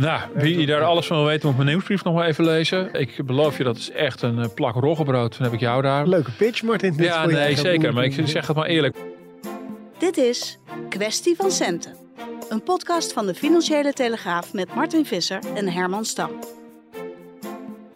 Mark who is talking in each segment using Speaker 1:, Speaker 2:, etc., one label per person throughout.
Speaker 1: Nou, wie daar alles van wil weten, moet mijn nieuwsbrief nog maar even lezen. Ik beloof je, dat is echt een eh, plak roggebrood. Dan heb ik jou daar.
Speaker 2: Leuke pitch, Martin. Dit
Speaker 1: Ja, nee, zeker. Maar ik zeg het maar eerlijk.
Speaker 3: Dit is Kwestie van Centen. Een podcast van de Financiële Telegraaf met Martin Visser en Herman Stam.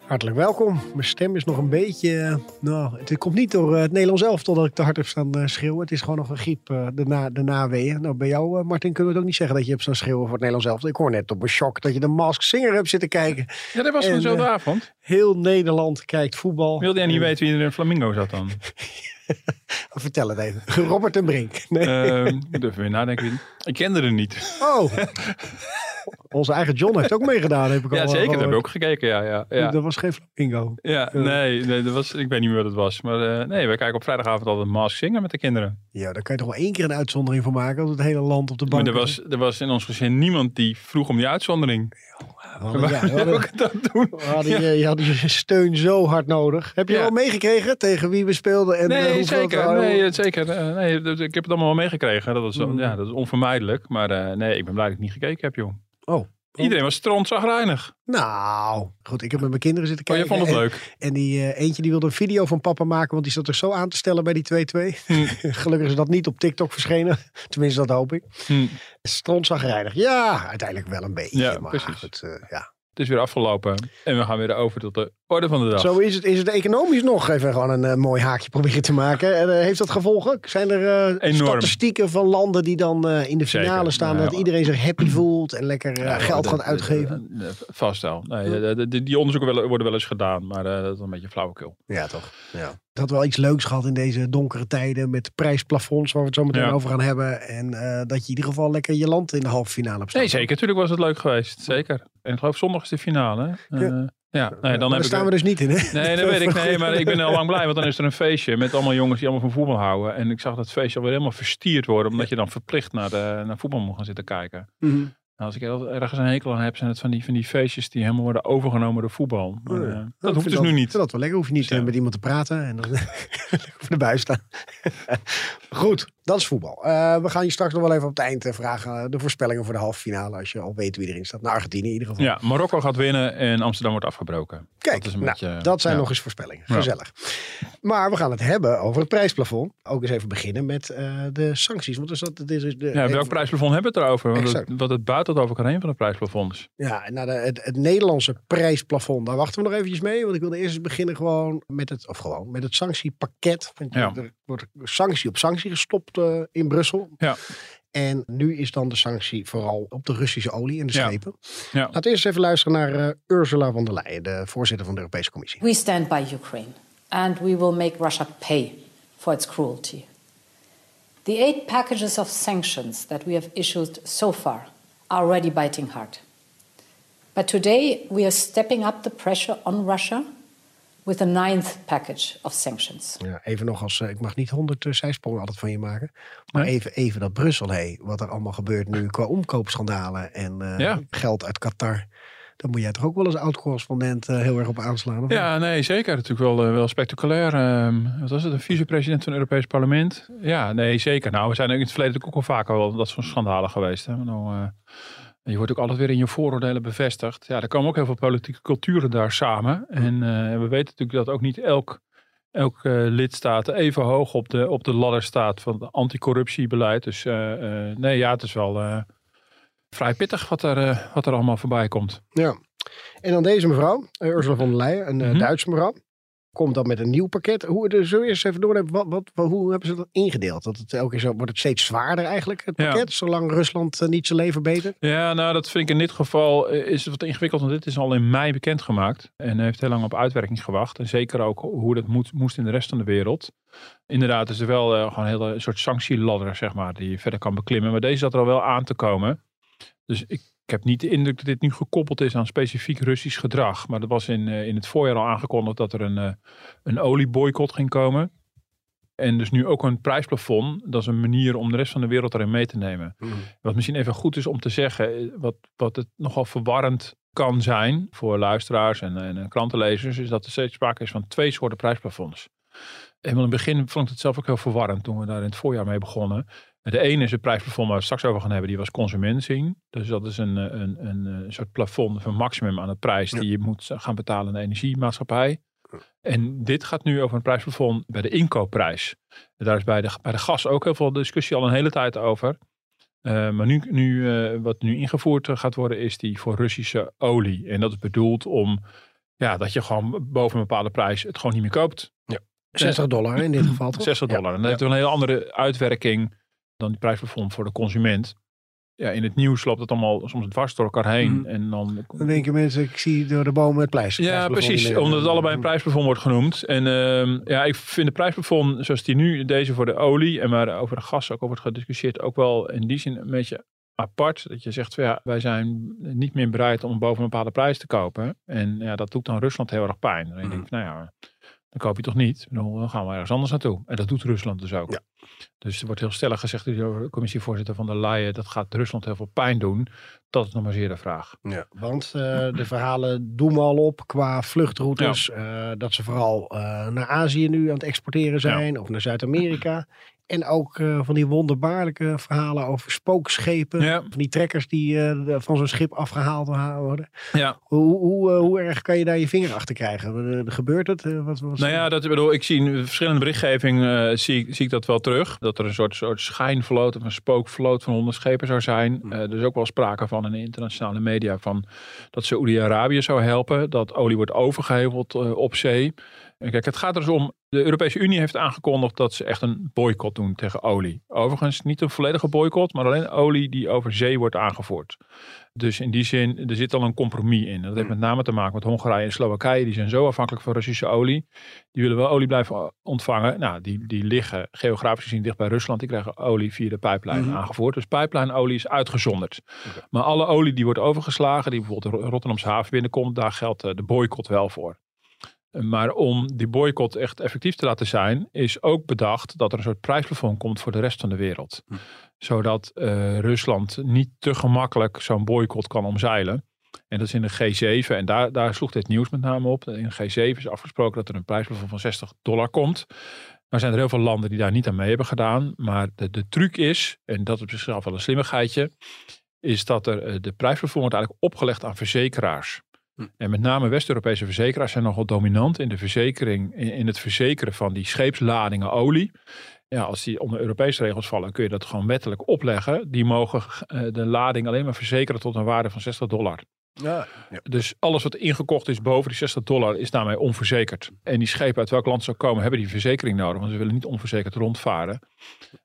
Speaker 2: Hartelijk welkom. Mijn stem is nog een beetje... eh, Nou, het komt niet door eh, het Nederlands elftal dat ik te hard heb staan eh, schreeuwen. Het is gewoon nog een griep, de, na, de naweeën. Nou, bij jou, Martin, kunnen we het ook niet zeggen dat je hebt staan schreeuwen voor het Nederlands elftal. Ik hoor net op een shock dat je de Mask Singer hebt zitten kijken.
Speaker 1: Ja, dat was zo'n
Speaker 2: eh,
Speaker 1: avond.
Speaker 2: Heel Nederland kijkt voetbal.
Speaker 1: Wilde jij niet
Speaker 2: En-
Speaker 1: weten wie er in Flamingo zat dan?
Speaker 2: Vertel het even. Robert en Brink. Nee.
Speaker 1: Ik durf weer nadenken. Ik kende er niet.
Speaker 2: Oh. Onze eigen John heeft ook meegedaan, heb ik al
Speaker 1: Ja, zeker. Dat heb ik ook gekeken. Ja, ja, ja.
Speaker 2: Dat was geen flamingo.
Speaker 1: Ja, nee, nee dat was, ik weet niet meer wat het was. Maar eh, nee, we kijken op vrijdagavond altijd Mask zingen met de kinderen.
Speaker 2: Ja, daar kan je toch wel één keer een uitzondering van maken als het hele land op de
Speaker 1: Maar
Speaker 2: bank
Speaker 1: er was, er was in ons gezin niemand die vroeg om die uitzondering.
Speaker 2: Ja, hadden-
Speaker 1: dat doen.
Speaker 2: je, je had je steun zo hard nodig. Heb je
Speaker 1: Ja.
Speaker 2: al meegekregen tegen wie we speelden? En, eh,
Speaker 1: Nee, zeker.
Speaker 2: het-
Speaker 1: Nee, eh, zeker. Eh, nee, ik heb het allemaal wel meegekregen. Dat, was,
Speaker 2: Mm.
Speaker 1: ja, dat is onvermijdelijk. Maar eh, nee, ik ben blij dat ik niet gekeken heb, joh.
Speaker 2: Oh.
Speaker 1: Iedereen was strontzagrijnig.
Speaker 2: Nou, goed. Ik heb met mijn kinderen zitten
Speaker 1: Oh, je
Speaker 2: kijken.
Speaker 1: vond het
Speaker 2: en,
Speaker 1: leuk.
Speaker 2: En die eh, eentje die wilde een video van papa maken, want die zat er zo aan te stellen bij die 2-2.
Speaker 1: Hm.
Speaker 2: Gelukkig is dat niet op TikTok verschenen. Tenminste, dat hoop ik.
Speaker 1: Hm.
Speaker 2: Strontzagrijnig. Ja, uiteindelijk wel een beetje.
Speaker 1: Ja,
Speaker 2: maar
Speaker 1: precies.
Speaker 2: goed, eh, ja.
Speaker 1: Het is weer afgelopen. En we gaan weer over tot de orde van de dag.
Speaker 2: Zo is het, is het economisch nog. Even gewoon een eh, mooi haakje proberen te maken. En, eh, heeft dat gevolgen? Zijn er eh, statistieken van landen die dan in de
Speaker 1: Zeker.
Speaker 2: finale staan?
Speaker 1: Nou,
Speaker 2: dat iedereen zich happy voelt en lekker
Speaker 1: Ja,
Speaker 2: geld gaat uitgeven?
Speaker 1: Vast wel. Nee, die onderzoeken worden wel eens gedaan. Maar dat is een beetje flauwekul.
Speaker 2: Ja, toch? Ja. Het had wel iets leuks gehad in deze donkere tijden met prijsplafonds, waar we het zo meteen
Speaker 1: Ja.
Speaker 2: over gaan hebben. En dat je in ieder geval lekker je land in de halve finale hebt staan.
Speaker 1: Nee, zeker. Natuurlijk was het leuk geweest. Zeker. En ik geloof zondag is de finale.
Speaker 2: Ja.
Speaker 1: Eh, ja, nee,
Speaker 2: Maar
Speaker 1: dan
Speaker 2: daar staan we dus niet in, hè?
Speaker 1: Nee, dat weet ik. Nee, maar ik ben al lang blij, want dan is er een feestje met allemaal jongens die allemaal van voetbal houden. En ik zag dat feestje alweer helemaal verstierd worden, omdat je dan verplicht naar, de, naar voetbal moet gaan zitten kijken.
Speaker 2: Mhm.
Speaker 1: Nou, als ik er- ergens een hekel aan heb, zijn het van die, van die feestjes die helemaal worden overgenomen door voetbal. Maar,
Speaker 2: Oh ja.
Speaker 1: eh,
Speaker 2: Nou,
Speaker 1: dat hoeft dus nu niet.
Speaker 2: Dat wel lekker. Hoef je niet
Speaker 1: Ja.
Speaker 2: eh, met iemand te praten en dan staan. Goed, dat is voetbal. Eh, we gaan je straks nog wel even op het eind eh, vragen. eh, de voorspellingen voor de halve finale. Als je al weet wie erin staat. Naar Argentinië in ieder geval.
Speaker 1: Ja, Marokko gaat winnen en Amsterdam wordt afgebroken.
Speaker 2: Kijk,
Speaker 1: dat is een
Speaker 2: nou,
Speaker 1: beetje,
Speaker 2: dat zijn
Speaker 1: ja.
Speaker 2: nog eens voorspellingen.
Speaker 1: Ja.
Speaker 2: Gezellig. Maar we gaan het hebben over het prijsplafond. Ook eens even beginnen met de sancties. Want er zat, dit is de,
Speaker 1: Ja, welk prijsplafond hebben we het erover? Want
Speaker 2: Exact.
Speaker 1: het, wat het buiten over kan heen van de prijsplafonds.
Speaker 2: Ja, nou, de, het, het Nederlandse prijsplafond, daar wachten we nog eventjes mee. Want ik wilde eerst eens beginnen gewoon met het, of gewoon met het sanctiepakket. Je-
Speaker 1: Ja.
Speaker 2: Wordt sanctie op sanctie gestopt eh, in Brussel.
Speaker 1: Ja.
Speaker 2: En nu is dan de sanctie vooral op de Russische olie en de schepen.
Speaker 1: Ja.
Speaker 2: Laten we eerst even luisteren naar eh, Ursula von der Leyen, de voorzitter van de Europese Commissie.
Speaker 4: We stand by Ukraine and we will make Russia pay for its cruelty. The eight packages of sanctions that we have issued so far are already biting hard. But today we are stepping up the pressure on Russia with a ninth package of sanctions.
Speaker 2: Ja, even nog als, eh, ik mag niet honderd uh, zijsprongen altijd van je maken. Maar
Speaker 1: Nee.
Speaker 2: even, even dat Brussel, hé, wat er allemaal gebeurt nu qua omkoopschandalen en eh,
Speaker 1: Ja.
Speaker 2: geld uit Qatar. Daar moet jij toch ook wel als oud-correspondent heel erg op aanslaan? Of?
Speaker 1: Ja, nee, zeker. Natuurlijk wel, wel spectaculair. Ehm, wat was het? Een vicepresident van het Europees Parlement? Ja, nee, zeker. Nou, we zijn in het verleden natuurlijk ook al vaker wel dat soort schandalen geweest. Hè? Nou, je wordt ook altijd weer in je vooroordelen bevestigd. Ja, er komen ook heel veel politieke culturen daar samen. En eh, we weten natuurlijk dat ook niet elk, elk eh, lidstaat even hoog op de, op de ladder staat van het anticorruptiebeleid. Dus eh, nee, ja, het is wel vrij pittig wat er, wat er allemaal voorbij komt.
Speaker 2: Ja. En dan deze mevrouw, Ursula von der Leyen, een
Speaker 1: Mhm.
Speaker 2: Duitse mevrouw. Komt dan met een nieuw pakket. Hoe, dus zullen we eerst even doornemen, wat, wat, wat- hoe hebben ze dat ingedeeld? Dat het elke keer zo, wordt het steeds zwaarder eigenlijk, het
Speaker 1: Ja.
Speaker 2: pakket, zolang Rusland eh, niet zijn leven betert?
Speaker 1: Ja, nou dat vind ik in dit geval eh, is het wat ingewikkeld. Want dit is al in mei bekendgemaakt. En heeft heel lang op uitwerking gewacht. En zeker ook hoe dat moet, moest in de rest van de wereld. Inderdaad is er wel eh, gewoon een hele soort sanctieladder, zeg maar, die je verder kan beklimmen. Maar deze zat er al wel aan te komen. Dus ik, ik heb niet de indruk dat dit nu gekoppeld is aan specifiek Russisch gedrag. Maar dat was in, eh, in het voorjaar al aangekondigd dat er een, eh, een olieboycott ging komen. En dus nu ook een prijsplafond. Dat is een manier om de rest van de wereld erin mee te nemen. Wat misschien even goed is om te zeggen, eh, wat, wat het nogal verwarrend kan zijn voor luisteraars en, en krantenlezers, is dat er steeds sprake is van twee soorten prijsplafonds. Helemaal in het begin vond ik het zelf ook heel verwarrend toen we daar in het voorjaar mee begonnen. De ene is het prijsplafond waar we het straks over gaan hebben, die was consument zien. Dus dat is een, eh, een, een, een soort plafond, of een maximum aan de prijs die je moet gaan betalen aan de energiemaatschappij. En dit gaat nu over een prijsplafond bij de inkoopprijs. Daar is bij de, bij de gas ook heel veel discussie al een hele tijd over. Uh, maar nu, nu, uh, wat nu ingevoerd gaat worden, is die voor Russische olie. En dat is bedoeld om ja, dat je gewoon boven een bepaalde prijs het gewoon niet meer koopt.
Speaker 2: Ja. 60 dollar in dit geval. Toch?
Speaker 1: 60 dollar. En dat heeft een hele andere uitwerking dan die prijsplafond voor de consument. Ja, in het nieuws loopt het allemaal soms dwars door elkaar heen.
Speaker 2: Mm.
Speaker 1: En dan,
Speaker 2: dan denken mensen, ik zie door de bomen het prijs.
Speaker 1: Ja, precies. Omdat het allebei een prijsplafond wordt genoemd. En uh, ja, ik vind de prijsplafond zoals die nu, deze voor de olie en maar over de gas ook al wordt gediscussieerd, ook wel in die zin een beetje apart. Dat je zegt, van, ja, wij zijn niet meer bereid om boven een bepaalde prijs te kopen. En ja, dat doet dan Rusland heel erg pijn. Dan denk ik, nou ja, dan koop je toch niet. Dan gaan we ergens anders naartoe. En dat doet Rusland dus ook.
Speaker 2: Ja.
Speaker 1: Dus er wordt heel stellig gezegd door de commissievoorzitter van der Leyen, dat gaat Rusland heel veel pijn doen. Dat is nog maar zeer de vraag.
Speaker 2: Ja, want uh, de verhalen doen we al op qua vluchtroutes. Ja. Uh, dat ze vooral uh, naar Azië nu aan het exporteren zijn ja. of naar Zuid-Amerika. En ook uh, van die wonderbaarlijke verhalen over spookschepen.
Speaker 1: Ja.
Speaker 2: Van die trekkers die uh, van zo'n schip afgehaald worden.
Speaker 1: Ja.
Speaker 2: Hoe, hoe, uh, hoe erg kan je daar je vinger achter krijgen? gebeurt het? wat, wat
Speaker 1: nou ja, dat, ik bedoel, ik zie in verschillende berichtgeving zie, zie ik dat wel terug. Dat er een soort, soort schijnvloot of een spookvloot van honderd schepen zou zijn.
Speaker 2: Hm.
Speaker 1: er is ook wel sprake van in de internationale media van dat Saoedi-Arabië zou helpen. Dat olie wordt overgeheveld op zee. En kijk, het gaat er dus om. De Europese Unie heeft aangekondigd dat ze echt een boycott doen tegen olie. Overigens niet een volledige boycott, maar alleen olie die over zee wordt aangevoerd. Dus in die zin, er zit al een compromis in. Dat heeft met name te maken met Hongarije en Slowakije. Die zijn zo afhankelijk van Russische olie. Die willen wel olie blijven ontvangen. Nou, die, die liggen geografisch gezien dicht bij Rusland. Die krijgen olie via de pijplijn
Speaker 2: Mhm.
Speaker 1: aangevoerd. Dus pijplijnolie is uitgezonderd. Maar alle olie die wordt overgeslagen, die bijvoorbeeld de Rotterdamse haven binnenkomt, daar geldt eh, de boycott wel voor. Maar om die boycott echt effectief te laten zijn, is ook bedacht dat er een soort prijsplafond komt voor de rest van de wereld.
Speaker 2: Hm.
Speaker 1: Zodat uh, Rusland niet te gemakkelijk zo'n boycott kan omzeilen. En dat is in de G7, en daar, daar sloeg dit nieuws met name op. In de G7 is afgesproken dat er een prijsplafond van 60 dollar komt. Nou zijn er heel veel landen die daar niet aan mee hebben gedaan. Maar de, de truc is, en dat is op zichzelf wel een slimmigheidje, is dat er uh, de prijsplafond wordt eigenlijk opgelegd aan verzekeraars. En met name West-Europese verzekeraars zijn nogal dominant in de verzekering, in, in, het verzekeren van die scheepsladingen olie. Ja, als die onder Europese regels vallen, kun je dat gewoon wettelijk opleggen. Die mogen uh, de lading alleen maar verzekeren tot een waarde van 60 dollar.
Speaker 2: Ja, ja.
Speaker 1: Dus alles wat ingekocht is boven die 60 dollar is daarmee onverzekerd. En die schepen uit welk land ze ook komen, hebben die verzekering nodig. Want ze willen niet onverzekerd rondvaren.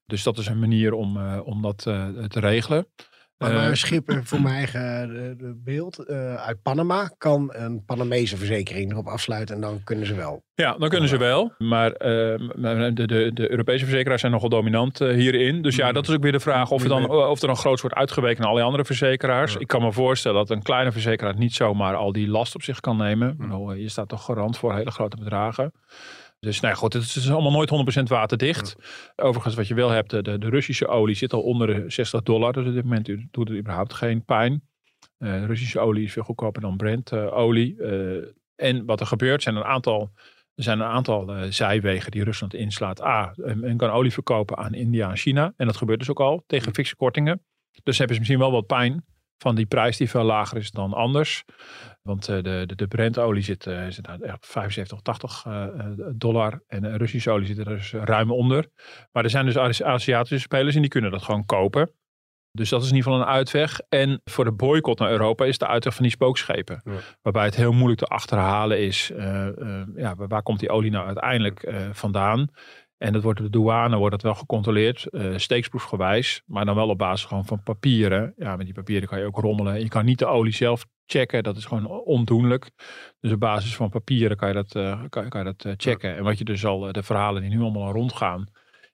Speaker 1: Dus dat is een manier om, uh, om dat uh, te regelen.
Speaker 2: Maar, maar een schip, voor mijn eigen uh, beeld, uh, uit Panama kan een Panamese verzekering erop afsluiten en dan kunnen ze wel.
Speaker 1: Ja, dan kunnen ze wel. Maar de, de, de Europese verzekeraars zijn nogal dominant hierin. Dus ja, dat is ook weer de vraag of er dan, of er dan groots wordt uitgeweken naar alle andere verzekeraars. Ik kan me voorstellen dat een kleine verzekeraar niet zomaar al die last op zich kan nemen. Je staat toch garant voor hele grote bedragen. Dus nou ja, goed, het is allemaal nooit 100% waterdicht. Ja. Overigens, wat je wel hebt, de, de, Russische olie zit al onder de 60 dollar. Dus op dit moment doet het überhaupt geen pijn. Uh, Russische olie is veel goedkoper dan Brent-olie. Uh, en wat er gebeurt, zijn een aantal, er zijn een aantal uh, zijwegen die Rusland inslaat. A, men kan olie verkopen aan India en China. En dat gebeurt dus ook al tegen fikse kortingen. Dus hebben ze misschien wel wat pijn van die prijs die veel lager is dan anders. Want uh, de, de, de Brent-olie zit, uh, zit echt 75, 80 uh, dollar. En Russische olie zit er dus ruim onder. Maar er zijn dus Aziatische spelers en die kunnen dat gewoon kopen. Dus dat is in ieder geval een uitweg. En voor de boycott naar Europa is de uitweg van die spookschepen.
Speaker 2: Ja.
Speaker 1: Waarbij het heel moeilijk te achterhalen is. eh, eh, ja, waar komt die olie nou uiteindelijk eh, vandaan? En dat wordt de douane wordt dat wel gecontroleerd, eh steeksproefgewijs. Maar dan wel op basis gewoon van papieren. Ja, met die papieren kan je ook rommelen. Je kan niet de olie zelf checken. Dat is gewoon ondoenlijk. Dus op basis van papieren kan je dat, eh, kan, kan je dat eh, checken. En wat je dus al, de verhalen die nu allemaal al rondgaan,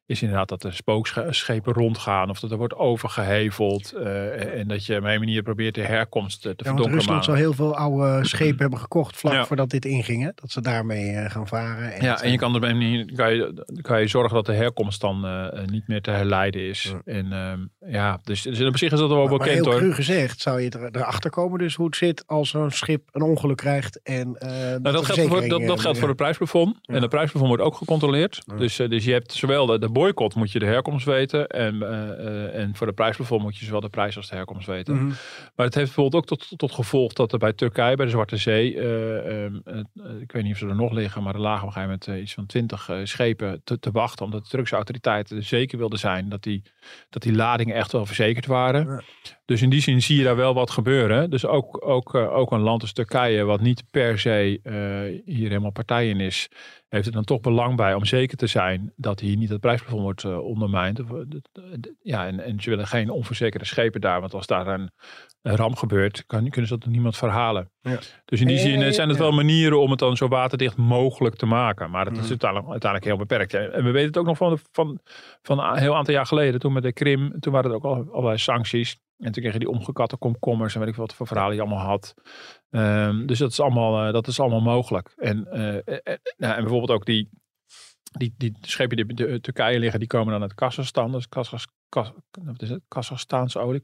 Speaker 1: is inderdaad dat er spookschepen rondgaan. Of dat er wordt overgeheveld. eh, en dat je op een manier probeert de herkomst eh, te
Speaker 2: Ja,
Speaker 1: verdonkeren.
Speaker 2: Rusland zou heel veel oude schepen hebben gekocht vlak
Speaker 1: Ja.
Speaker 2: voordat dit inging. Hè? Dat ze daarmee eh, gaan varen. En
Speaker 1: Ja,
Speaker 2: dat-
Speaker 1: en je kan er op een manier kan je, kan je zorgen dat de herkomst dan niet meer te herleiden is.
Speaker 2: Ja.
Speaker 1: En ehm, ja, dus, dus op zich is dat wel
Speaker 2: maar, maar
Speaker 1: bekend
Speaker 2: heel
Speaker 1: hoor.
Speaker 2: gezegd, zou je er, erachter komen dus hoe het zit als zo'n schip een ongeluk krijgt. En,
Speaker 1: Nou,
Speaker 2: de
Speaker 1: dat, geldt voor, dat, dat geldt voor het prijsplafond. En het prijsplafond wordt ook gecontroleerd. Dus, dus je hebt zowel de, de boycott moet je de herkomst weten. En, eh, eh, en voor de prijsplafond moet je zowel de prijs als de herkomst weten.
Speaker 2: Mhm.
Speaker 1: Maar het heeft bijvoorbeeld ook tot, tot gevolg dat er bij Turkije, bij de Zwarte Zee, eh, ehm, eh, eh, ik weet niet of ze er nog liggen, maar er lagen op een gegeven moment iets van twintig schepen te, te wachten, omdat de Turkse autoriteiten zeker wilden zijn dat die, dat die ladingen echt wel verzekerd waren.
Speaker 2: Ja.
Speaker 1: Dus in die zin zie je daar wel wat gebeuren. Dus ook, ook, eh, ook een land als Turkije, wat niet per se eh, hier helemaal partij in is, heeft er dan toch belang bij om zeker te zijn dat hier niet het prijsplafond wordt eh, ondermijnd. Ja, en, en ze willen geen onverzekerde schepen daar, want als daar een, een ramp gebeurt, kan, kunnen ze dat niemand verhalen.
Speaker 2: Ja.
Speaker 1: Dus in die zin zijn het
Speaker 2: ja.
Speaker 1: wel manieren om het dan zo waterdicht mogelijk te maken. Maar dat is
Speaker 2: Mhm.
Speaker 1: uiteindelijk, uiteindelijk heel beperkt. En we weten het ook nog van, de- van, van een heel aantal jaar geleden, toen met de Krim, toen waren er ook al allerlei sancties. En toen kreeg je die omgekatte komkommers en weet ik wat voor verhalen je allemaal had. Ehm, dus dat is allemaal, eh, dat is allemaal mogelijk. En, eh, eh, nou, en bijvoorbeeld ook die, die, die schepen die in Turkije liggen, die komen dan uit Kazachstan. Dus Kazachs, Kazachstaanse olie.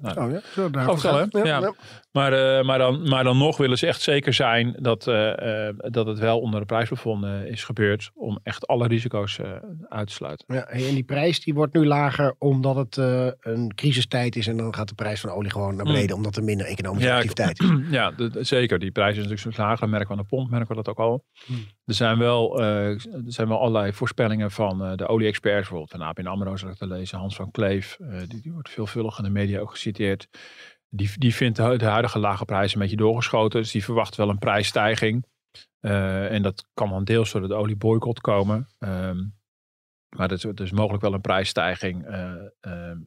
Speaker 1: Nou,
Speaker 2: Oh ja, zo daar?
Speaker 1: Ja. maar, eh, maar, dan, maar dan nog willen ze echt zeker zijn dat, eh, eh, dat het wel onder de prijsplafond eh, is gebeurd. Om echt alle risico's uit te sluiten.
Speaker 2: Ja, en die prijs die wordt nu lager omdat het een crisistijd is. En dan gaat de prijs van olie gewoon naar beneden. Omdat er minder economische activiteit is.
Speaker 1: Ja, de- zeker. Die prijs is natuurlijk lager. Dat merken we aan de pomp, merken we dat ook al.
Speaker 2: Hmm.
Speaker 1: Er, zijn wel, eh, er zijn wel allerlei voorspellingen van eh, de olie-experts. Bijvoorbeeld van APN AMRO zat ik te lezen. Hans van Kleef, eh, die, die wordt veelvuldig in de media ook geciteerd. Die, die vindt de, hu- de huidige lage prijs een beetje doorgeschoten. Dus die verwacht wel een prijsstijging. En dat kan dan deels door de olieboycott komen. Ehm, maar er is, mogelijk wel een prijsstijging. eh, ehm,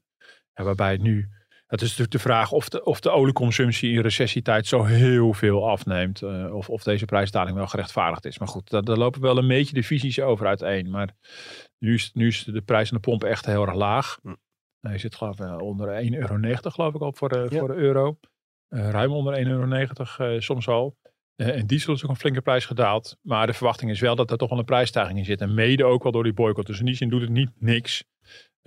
Speaker 1: waarbij het nu... Het is natuurlijk de vraag of de, of de olieconsumptie in recessietijd zo heel veel afneemt. eh, of, of deze prijsdaling wel gerechtvaardigd is. Maar goed, daar, daar lopen wel een beetje de visies over uiteen. Maar nu is, nu is de prijs aan de pomp echt heel erg laag.
Speaker 2: Hm.
Speaker 1: Je zit geloof ik eh, onder 1,90 euro geloof ik al voor de,
Speaker 2: Ja.
Speaker 1: voor de euro. Eh, ruim onder 1,90 euro eh, soms al. Eh, en diesel is ook een flinke prijs gedaald. Maar de verwachting is wel dat er toch wel een prijsstijging in zit. En mede ook wel door die boycott. Dus in die zin doet het niet niks.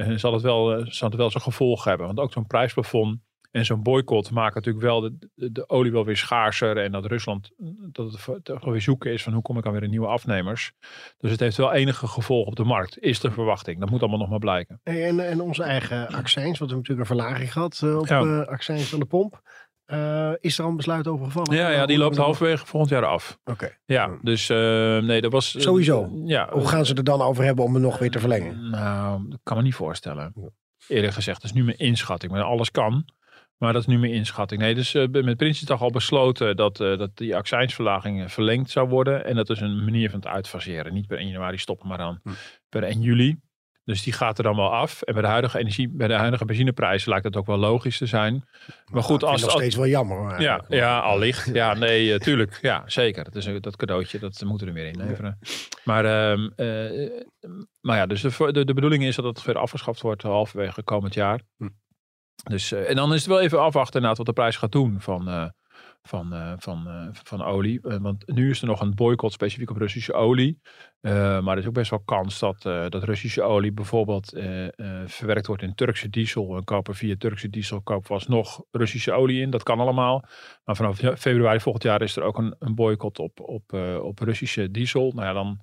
Speaker 1: En zal het wel, eh, zal het wel zijn gevolg hebben. Want ook zo'n prijsplafond en zo'n boycott maken natuurlijk wel de, de, de olie wel weer schaarser. En dat Rusland eh, dat het toch weer zoeken is van hoe kom ik aan weer een nieuwe afnemers. Dus het heeft wel enige gevolg op de markt. Is de verwachting. Dat moet allemaal nog maar blijken.
Speaker 2: En, en onze eigen accijns, want we hebben natuurlijk een verlaging gehad eh, op
Speaker 1: Ja.
Speaker 2: accijns van de pomp. Eh, is er al een besluit over gevallen?
Speaker 1: Ja, ja die loopt halverwege volgend jaar af.
Speaker 2: Oké.
Speaker 1: Ja,
Speaker 2: Ja.
Speaker 1: dus eh, nee, dat was... eh,
Speaker 2: Sowieso.
Speaker 1: Ja.
Speaker 2: Hoe gaan ze er dan over hebben om hem nog weer te verlengen?
Speaker 1: Nou, dat kan me niet voorstellen. Eerlijk gezegd, dat is nu mijn inschatting. Maar alles kan. Maar dat is nu mijn inschatting. Nee, dus eh, met Prinsjesdag al besloten dat, eh, dat die accijnsverlaging verlengd zou worden. En dat is een manier van het uitfaseren. Niet per 1 januari stoppen, maar dan
Speaker 2: Hm.
Speaker 1: per 1 juli. Dus die gaat er dan wel af. En bij de huidige energie, bij de huidige benzineprijzen lijkt het ook wel logisch te zijn. Maar goed, als,
Speaker 2: nog
Speaker 1: als,
Speaker 2: steeds wel jammer. hoor,
Speaker 1: ja, ja, allicht. Ja, nee, eh, tuurlijk. Ja, zeker. Dat, is, een- dat cadeautje, dat moeten we er weer inleveren. Maar, ehm, eh, maar ja, dus de, de, de bedoeling is dat het weer afgeschaft wordt halverwege komend jaar.
Speaker 2: Hm.
Speaker 1: Dus, eh, en dan is het wel even afwachten inderdaad wat de prijs gaat doen van, van, eh, van, eh, van olie. Eh, want nu is er nog een boycott specifiek op Russische olie. Maar er is ook best wel kans dat, dat Russische olie bijvoorbeeld verwerkt wordt in Turkse diesel. En kopen via Turkse diesel kopen we alsnog Russische olie in. Dat kan allemaal. Maar vanaf februari volgend jaar is er ook een, een boycott op, op, op Russische diesel. Nou ja, dan,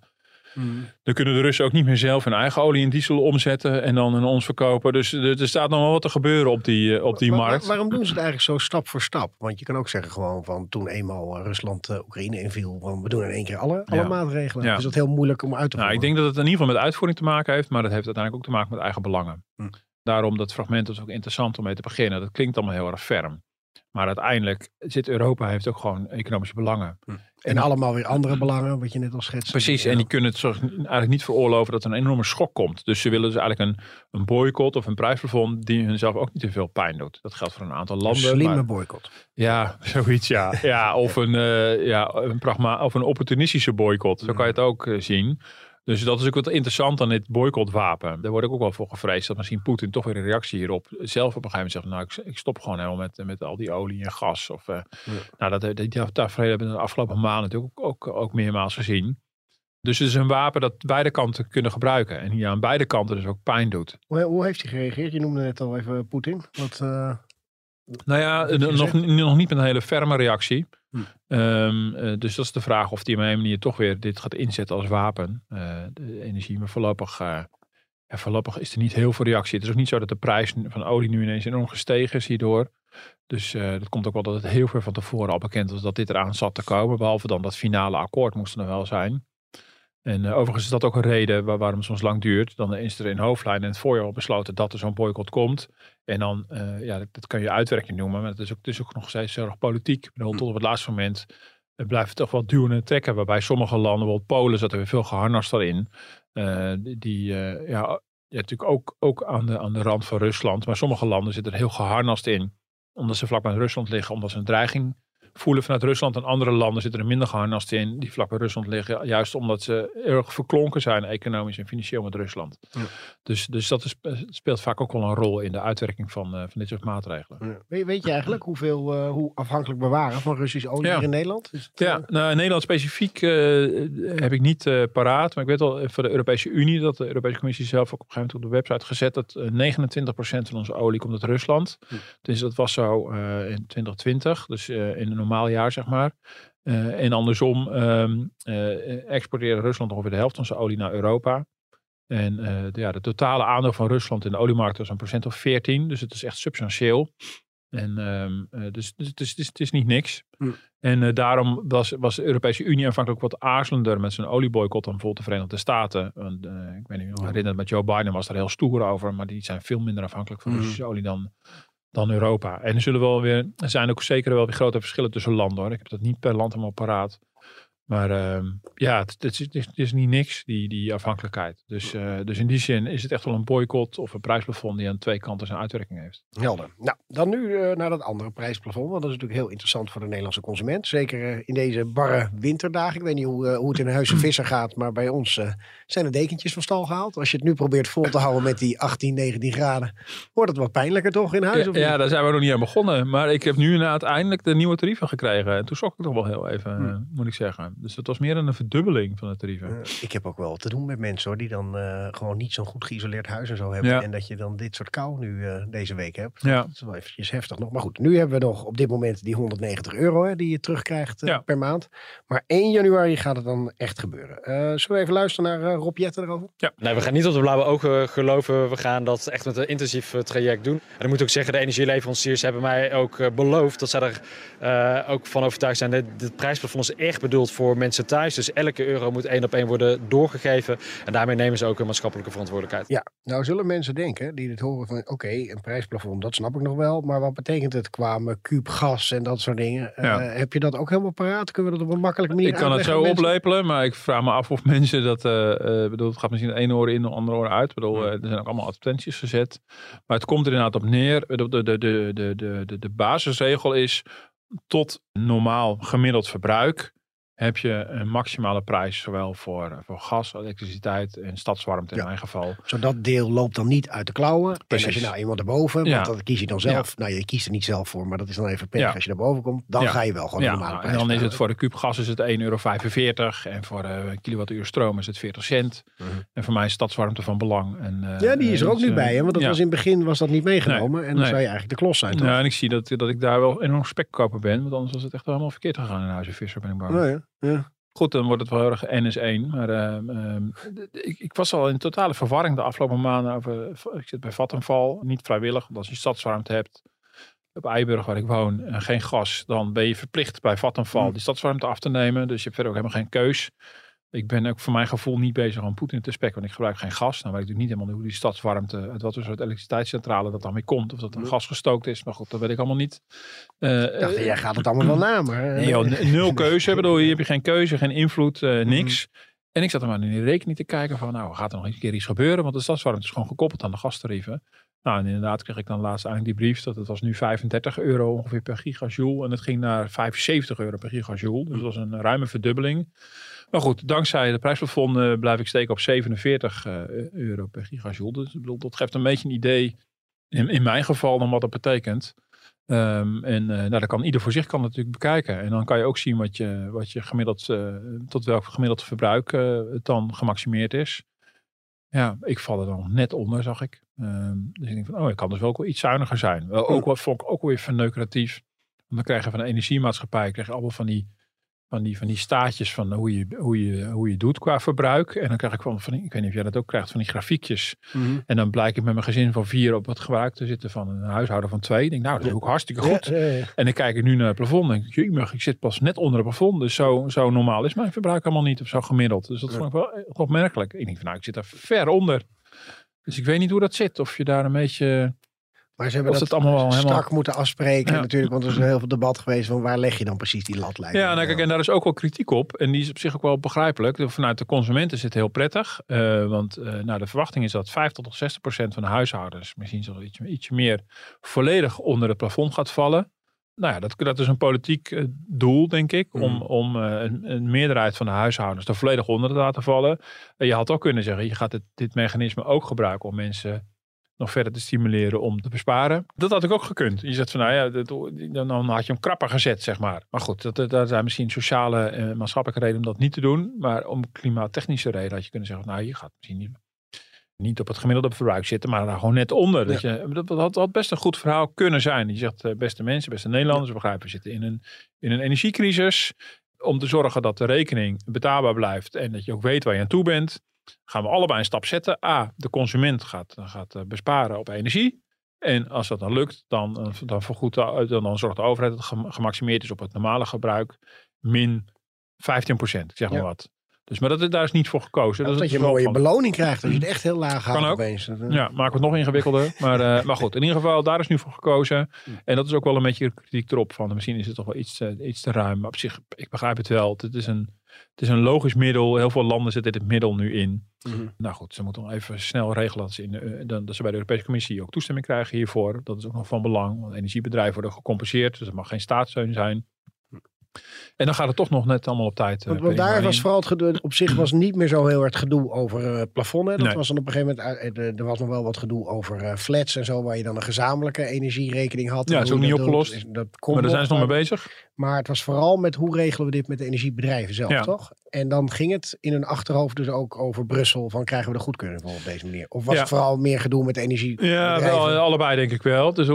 Speaker 2: Mm.
Speaker 1: dan kunnen de Russen ook niet meer zelf hun eigen olie in diesel omzetten en dan aan ons verkopen. Dus er, er staat nog wel wat te gebeuren op die, eh, op die markt.
Speaker 2: waarom doen ze het eigenlijk zo stap voor stap? Want je kan ook zeggen gewoon van toen eenmaal eh, Rusland eh, Oekraïne inviel, van we doen in één keer alle, alle
Speaker 1: Ja.
Speaker 2: maatregelen.
Speaker 1: Ja.
Speaker 2: Is dat heel moeilijk om uit te
Speaker 1: Nou,
Speaker 2: voeren?
Speaker 1: ik denk dat het in ieder geval met uitvoering te maken heeft, maar dat heeft uiteindelijk ook te maken met eigen belangen.
Speaker 2: Hm.
Speaker 1: Daarom dat fragment is ook interessant om mee te beginnen. Dat klinkt allemaal heel erg ferm. Maar uiteindelijk zit Europa heeft ook gewoon economische belangen.
Speaker 2: En allemaal weer andere belangen, wat je net al schetst.
Speaker 1: Precies, en die kunnen het zo eigenlijk niet veroorloven dat er een enorme schok komt. Dus ze willen dus eigenlijk een, een boycott of een prijsplafond die hun zelf ook niet te veel pijn doet. Dat geldt voor een aantal
Speaker 2: Een
Speaker 1: landen.
Speaker 2: slimme
Speaker 1: maar-
Speaker 2: boycott.
Speaker 1: ja, zoiets ja. ja of, een, eh, ja een pragma of een opportunistische boycott. Zo kan je het ook eh, zien. Dus dat is ook wat interessant aan dit boycottwapen. Daar word ik ook wel voor gevreesd dat misschien Poetin toch weer een reactie hierop zelf op een gegeven moment zegt. Nou, ik, ik stop gewoon helemaal met, met al die olie en gas. Of, eh, Nou, dat, die, tafereel hebben we de afgelopen maanden natuurlijk ook, ook, ook meermaals gezien. Dus het is een wapen dat beide kanten kunnen gebruiken. En die aan beide kanten dus ook pijn doet.
Speaker 2: Hoe, hoe heeft hij gereageerd? Je noemde net al even Poetin. Wat, eh,
Speaker 1: Nou ja, eh, nog, nog niet met een hele ferme reactie.
Speaker 2: Hm.
Speaker 1: Ehm, eh, dus dat is de vraag of hij op een manier toch weer dit gaat inzetten als wapen. eh, de energie, maar voorlopig, ja, voorlopig is er niet heel veel reactie. Het is ook niet zo dat de prijs van olie nu ineens enorm gestegen is hierdoor. Dus dat komt ook wel dat het heel veel van tevoren al bekend was dat dit eraan zat te komen. Behalve dan dat finale akkoord moest er nog wel zijn. En overigens is dat ook een reden waar, waarom het soms lang duurt. Dan is er in hoofdlijnen in het voorjaar al besloten dat er zo'n boycott komt. En dan, eh, ja, dat, dat kan je uitwerking noemen. Maar het is ook, het is ook nog steeds heel erg politiek. Ik bedoel, tot op het laatste moment eh, blijft het toch wel duwen en trekken. Waarbij sommige landen, bijvoorbeeld Polen, zat er weer veel geharnast in. Eh, die ja, ja, natuurlijk ook, ook aan, de, aan de rand van Rusland. Maar sommige landen zitten er heel geharnast in. Omdat ze vlak bij Rusland liggen. Omdat ze een dreiging voelen vanuit Rusland. En andere landen zitten er minder geharnast in. Die vlak bij Rusland liggen. Juist omdat ze erg verklonken zijn. Economisch en financieel met Rusland.
Speaker 2: Ja.
Speaker 1: Dus, dus dat is, speelt vaak ook wel een rol in de uitwerking van, eh, van dit soort maatregelen.
Speaker 2: ja. weet, weet je eigenlijk hoeveel, eh, hoe afhankelijk we waren van Russisch olie
Speaker 1: Ja.
Speaker 2: in Nederland? Is het,
Speaker 1: Ja,
Speaker 2: eh,
Speaker 1: nou, in Nederland specifiek eh, heb ik niet eh, paraat. Maar ik weet wel voor de Europese Unie dat de Europese Commissie zelf ook op een gegeven moment op de website gezet dat eh, 29% van onze olie komt uit Rusland.
Speaker 2: Hm.
Speaker 1: Dus dat was zo eh, in 2020, dus eh, in een normaal jaar zeg maar. Eh, en andersom ehm eh, exporteerde Rusland ongeveer de helft van zijn olie naar Europa. En eh, de, ja, de totale aandeel van Rusland in de oliemarkt was een procent of 14. Dus het is echt substantieel. En eh, dus, dus het, is, het, niet niks.
Speaker 2: Hm.
Speaker 1: En daarom was, was de Europese Unie aanvankelijk wat aarzelender met zijn olieboycott dan bijvoorbeeld de Verenigde Staten. Want, ik weet niet of je herinnert, met Joe Biden was daar heel stoer over. Maar die zijn veel minder afhankelijk van
Speaker 2: Mhm.
Speaker 1: Russische olie dan, dan Europa. En er zullen wel weer, er zijn ook zeker wel weer grote verschillen tussen landen hoor. Ik heb dat niet per land helemaal paraat. Maar ehm, ja, het, het, is, het, is, niet niks, die, die afhankelijkheid. Dus, eh, dus in die zin is het echt wel een boycott of een prijsplafond die aan twee kanten zijn uitwerking heeft.
Speaker 2: Helder. Nou, dan nu eh, naar dat andere prijsplafond. Want dat is natuurlijk heel interessant voor de Nederlandse consument. Zeker eh, in deze barre winterdagen. Ik weet niet hoe, hoe het in Huizen Visser gaat. Maar bij ons zijn de dekentjes van stal gehaald. Als je het nu probeert vol te houden met die 18, 19 graden. Wordt het wat pijnlijker toch in huis?
Speaker 1: Ja, ja, daar zijn we nog niet aan begonnen. Maar ik heb nu inderdaad eindelijk de nieuwe tarieven gekregen. En toen schrok ik nog wel heel even,
Speaker 2: Hm.
Speaker 1: moet ik zeggen. Dus het was meer dan een verdubbeling van de tarieven.
Speaker 2: Eh, ik heb ook wel te doen met mensen hoor, die dan eh, gewoon niet zo'n goed geïsoleerd huis en zo hebben.
Speaker 1: Ja.
Speaker 2: En dat je dan dit soort kou nu eh, deze week hebt.
Speaker 1: Ja.
Speaker 2: Dat is wel eventjes heftig nog. Maar goed, nu hebben we nog op dit moment die 190 euro hè, die je terugkrijgt
Speaker 1: Ja.
Speaker 2: per maand. Maar 1 januari gaat het dan echt gebeuren. Eh, zullen we even luisteren naar Rob Jetten erover?
Speaker 5: Nee, we gaan niet op de blauwe ogen geloven. We gaan dat echt met een intensief traject doen. En ik moet ook zeggen, de energieleveranciers hebben mij ook beloofd dat zij er eh, ook van overtuigd zijn. Dit, dit prijsplafond is echt bedoeld voor mensen thuis. Dus elke euro moet één op één worden doorgegeven. En daarmee nemen ze ook een maatschappelijke verantwoordelijkheid.
Speaker 2: Ja, nou zullen mensen denken die dit horen van oké, een prijsplafond, dat snap ik nog wel. Maar wat betekent het qua kuub gas en dat soort dingen? Eh, heb je dat ook helemaal paraat? Kunnen we dat op een makkelijke manier
Speaker 1: Ik kan het zo
Speaker 2: mensen?
Speaker 1: oplepelen, maar ik vraag me af of mensen dat... eh eh, bedoel, het gaat misschien de ene oor in, de andere oor uit. Ik bedoel, er zijn ook allemaal advertenties gezet. Maar het komt er inderdaad op neer. De, de, de, de, de, de, de basisregel is tot normaal gemiddeld verbruik heb je een maximale prijs, zowel voor, eh, voor gas, elektriciteit en stadswarmte in
Speaker 2: Ja.
Speaker 1: mijn geval.
Speaker 2: Zo dat deel loopt dan niet uit de klauwen. En als je nou eenmaal erboven,
Speaker 1: Ja.
Speaker 2: want dat kies je dan zelf. Nou, je kiest er niet zelf voor, maar dat is dan even pech.
Speaker 1: Ja.
Speaker 2: Als je erboven komt, dan
Speaker 1: Ja.
Speaker 2: ga je wel gewoon
Speaker 1: Ja,
Speaker 2: normale
Speaker 1: nou,
Speaker 2: prijs
Speaker 1: en dan is het voor de kuub gas is het 1,45 euro en voor eh, een kilowattuur stroom is het 40 cent.
Speaker 2: Mhm.
Speaker 1: En voor mij is stadswarmte van belang. En, eh,
Speaker 2: Ja, die is er
Speaker 1: eh,
Speaker 2: ook nu
Speaker 1: eh,
Speaker 2: bij. Hè? Want dat
Speaker 1: ja.
Speaker 2: was in het begin was dat niet meegenomen. en dan
Speaker 1: nee.
Speaker 2: zou je eigenlijk de klos zijn, toch?
Speaker 1: Ja, en ik zie dat, dat ik daar wel enorm spekkoper ben. Want anders was het echt helemaal verkeerd gegaan in Huizen Visser, ben ik bang.
Speaker 2: Oh, ja.
Speaker 1: Goed, dan wordt het wel heel erg NS1. Maar ehm, ehm, ik, ik was al in totale verwarring de afgelopen maanden. Over, ik zit bij Vattenval, niet vrijwillig. Want als je stadswarmte hebt op Eiburg, waar ik woon, en geen gas, dan ben je verplicht bij Vattenval
Speaker 2: Hmm.
Speaker 1: die stadswarmte af te nemen. Dus je hebt verder ook helemaal geen keus. Ik ben ook voor mijn gevoel niet bezig om Poetin te spekken, want ik gebruik geen gas. Nou weet ik natuurlijk niet helemaal hoe die stadswarmte, uit wat voor soort elektriciteitscentrale dat dan mee komt. Of dat een gas gestookt is, maar goed, dat weet ik allemaal niet. Uh,
Speaker 2: ik dacht, jij gaat het allemaal wel na, maar...
Speaker 1: Nee, joh, nul keuze. Bedoel, hier heb je geen keuze, geen invloed, uh, niks. En ik zat er maar in de rekening te kijken van, nou, gaat er nog een keer iets gebeuren? Want de stadswarmte is gewoon gekoppeld aan de gastarieven. Nou, en inderdaad kreeg ik dan laatst eigenlijk die brief dat het was nu 35 euro ongeveer per gigajoule. En het ging naar 75 euro per gigajoule. Dus dat was een ruime verdubbeling. Maar goed, dankzij de prijsplafond uh, blijf ik steken op 47 uh, euro per gigajoule. Dus bedoel, dat geeft een beetje een idee, in, in mijn geval, dan wat dat betekent. Um, en uh, nou, dat kan ieder voor zich kan natuurlijk bekijken. En dan kan je ook zien wat je, wat je gemiddeld, uh, tot welk gemiddeld verbruik uh, het dan gemaximeerd is. Ja, ik val er dan net onder, zag ik. Um, dus ik denk van, oh, ik kan dus wel ook wel iets zuiniger zijn. Wel, ook wat vond ik ook weer verneukeratief. Want dan krijg je van de energiemaatschappij, krijg je allemaal van die van die, van die staatjes van hoe je, hoe, je, hoe je doet qua verbruik. En dan krijg ik van, van ik weet niet of jij dat ook krijgt, van die grafiekjes.
Speaker 2: Mhm.
Speaker 1: En dan blijk ik met mijn gezin van vier op het gebruik te zitten van een huishouden van twee. Ik denk, nou, dat is ook hartstikke goed.
Speaker 2: Ja, ja, ja.
Speaker 1: En dan kijk ik nu naar het plafond. En denk ik, ik zit pas net onder het plafond. Dus zo, zo normaal is mijn verbruik allemaal niet. Of zo gemiddeld. Dus dat vond ik wel eh, opmerkelijk. Ik denk van, nou, ik zit daar ver onder. Dus ik weet niet hoe dat zit. Of je daar een beetje...
Speaker 2: Maar ze hebben
Speaker 1: Of
Speaker 2: dat
Speaker 1: het allemaal wel
Speaker 2: strak
Speaker 1: helemaal-
Speaker 2: moeten afspreken
Speaker 1: Ja.
Speaker 2: natuurlijk. Want er is heel veel debat geweest van waar leg je dan precies die lat
Speaker 1: Ja, nou, kijk, en daar is ook wel kritiek op. En die is op zich ook wel begrijpelijk. Vanuit de consumenten is het heel prettig. Eh, want eh, nou, de verwachting is dat 50 tot 60 procent van de huishoudens, misschien zelfs ietsje, ietsje meer, volledig onder het plafond gaat vallen. Nou ja, dat, dat is een politiek eh, doel, denk ik, om,
Speaker 2: Mhm.
Speaker 1: om een, een meerderheid van de huishoudens er volledig onder te laten vallen. En je had ook kunnen zeggen, je gaat het, dit mechanisme ook gebruiken om mensen nog verder te stimuleren om te besparen. Dat had ik ook gekund. Je zegt van, nou ja, dat, dan, had je hem krapper gezet, zeg maar. Maar goed, daar zijn misschien sociale en maatschappelijke redenen om dat niet te doen. Maar om klimaattechnische reden had je kunnen zeggen, nou, je gaat misschien niet, niet op het gemiddelde verbruik zitten, maar daar gewoon net onder. Dat, je, dat, dat had best een goed verhaal kunnen zijn. Je zegt, eh, beste mensen, beste Nederlanders, we begrijpen, we zitten in een, in een energiecrisis. Om te zorgen dat de rekening betaalbaar blijft en dat je ook weet waar je aan toe bent gaan we allebei een stap zetten. A, de consument gaat, gaat eh, besparen op energie. En als dat dan lukt, dan, eh, dan, vergoedt de, dan, dan zorgt de overheid dat het gem- gemaximeerd is op het normale gebruik. Min 15 procent, zeg maar
Speaker 2: Ja.
Speaker 1: wat. Dus, maar dat, daar is niet voor gekozen.
Speaker 2: Dat
Speaker 1: is
Speaker 2: je een mooie
Speaker 1: van-
Speaker 2: beloning krijgt als je het echt heel laag houdt
Speaker 1: ook.
Speaker 2: opeens. Dat, eh,
Speaker 1: ja, we het nog ingewikkelder. Maar, maar goed, in ieder geval, daar is nu voor gekozen. En dat is ook wel een beetje kritiek erop van. Misschien is het toch wel iets, iets te ruim. Maar op zich, ik begrijp het wel. Het is, een, het is een logisch middel. Heel veel landen zetten dit middel nu in.
Speaker 2: Mhm.
Speaker 1: Nou goed, ze moeten nog even snel regelen dat ze, in, eh, dan, dat ze bij de Europese Commissie ook toestemming krijgen hiervoor. Dat is ook nog van belang. Want energiebedrijven worden gecompenseerd. Dus het mag geen staatssteun zijn. En dan gaat het toch nog net allemaal op tijd. eh,
Speaker 2: Want, want
Speaker 1: Peter,
Speaker 2: daar was vooral het gedoe, op zich was niet meer zo heel erg gedoe over eh plafond. Hè. Dat
Speaker 1: Nee.
Speaker 2: was dan op een gegeven moment, er was nog wel wat gedoe over flats en zo, waar je dan een gezamenlijke energierekening had.
Speaker 1: Ja,
Speaker 2: En
Speaker 1: is ook niet
Speaker 2: dat
Speaker 1: opgelost.
Speaker 2: Dat
Speaker 1: Maar daar zijn ze nog mee bezig.
Speaker 2: Maar het was vooral met hoe regelen we dit met de energiebedrijven zelf,
Speaker 1: Ja.
Speaker 2: toch? En dan ging het in hun achterhoofd dus ook over Brussel, van krijgen we de goedkeuring voor op deze manier? Of was
Speaker 1: Ja.
Speaker 2: het vooral meer gedoe met de energiebedrijven?
Speaker 1: Ja, wel, allebei denk ik wel. Dus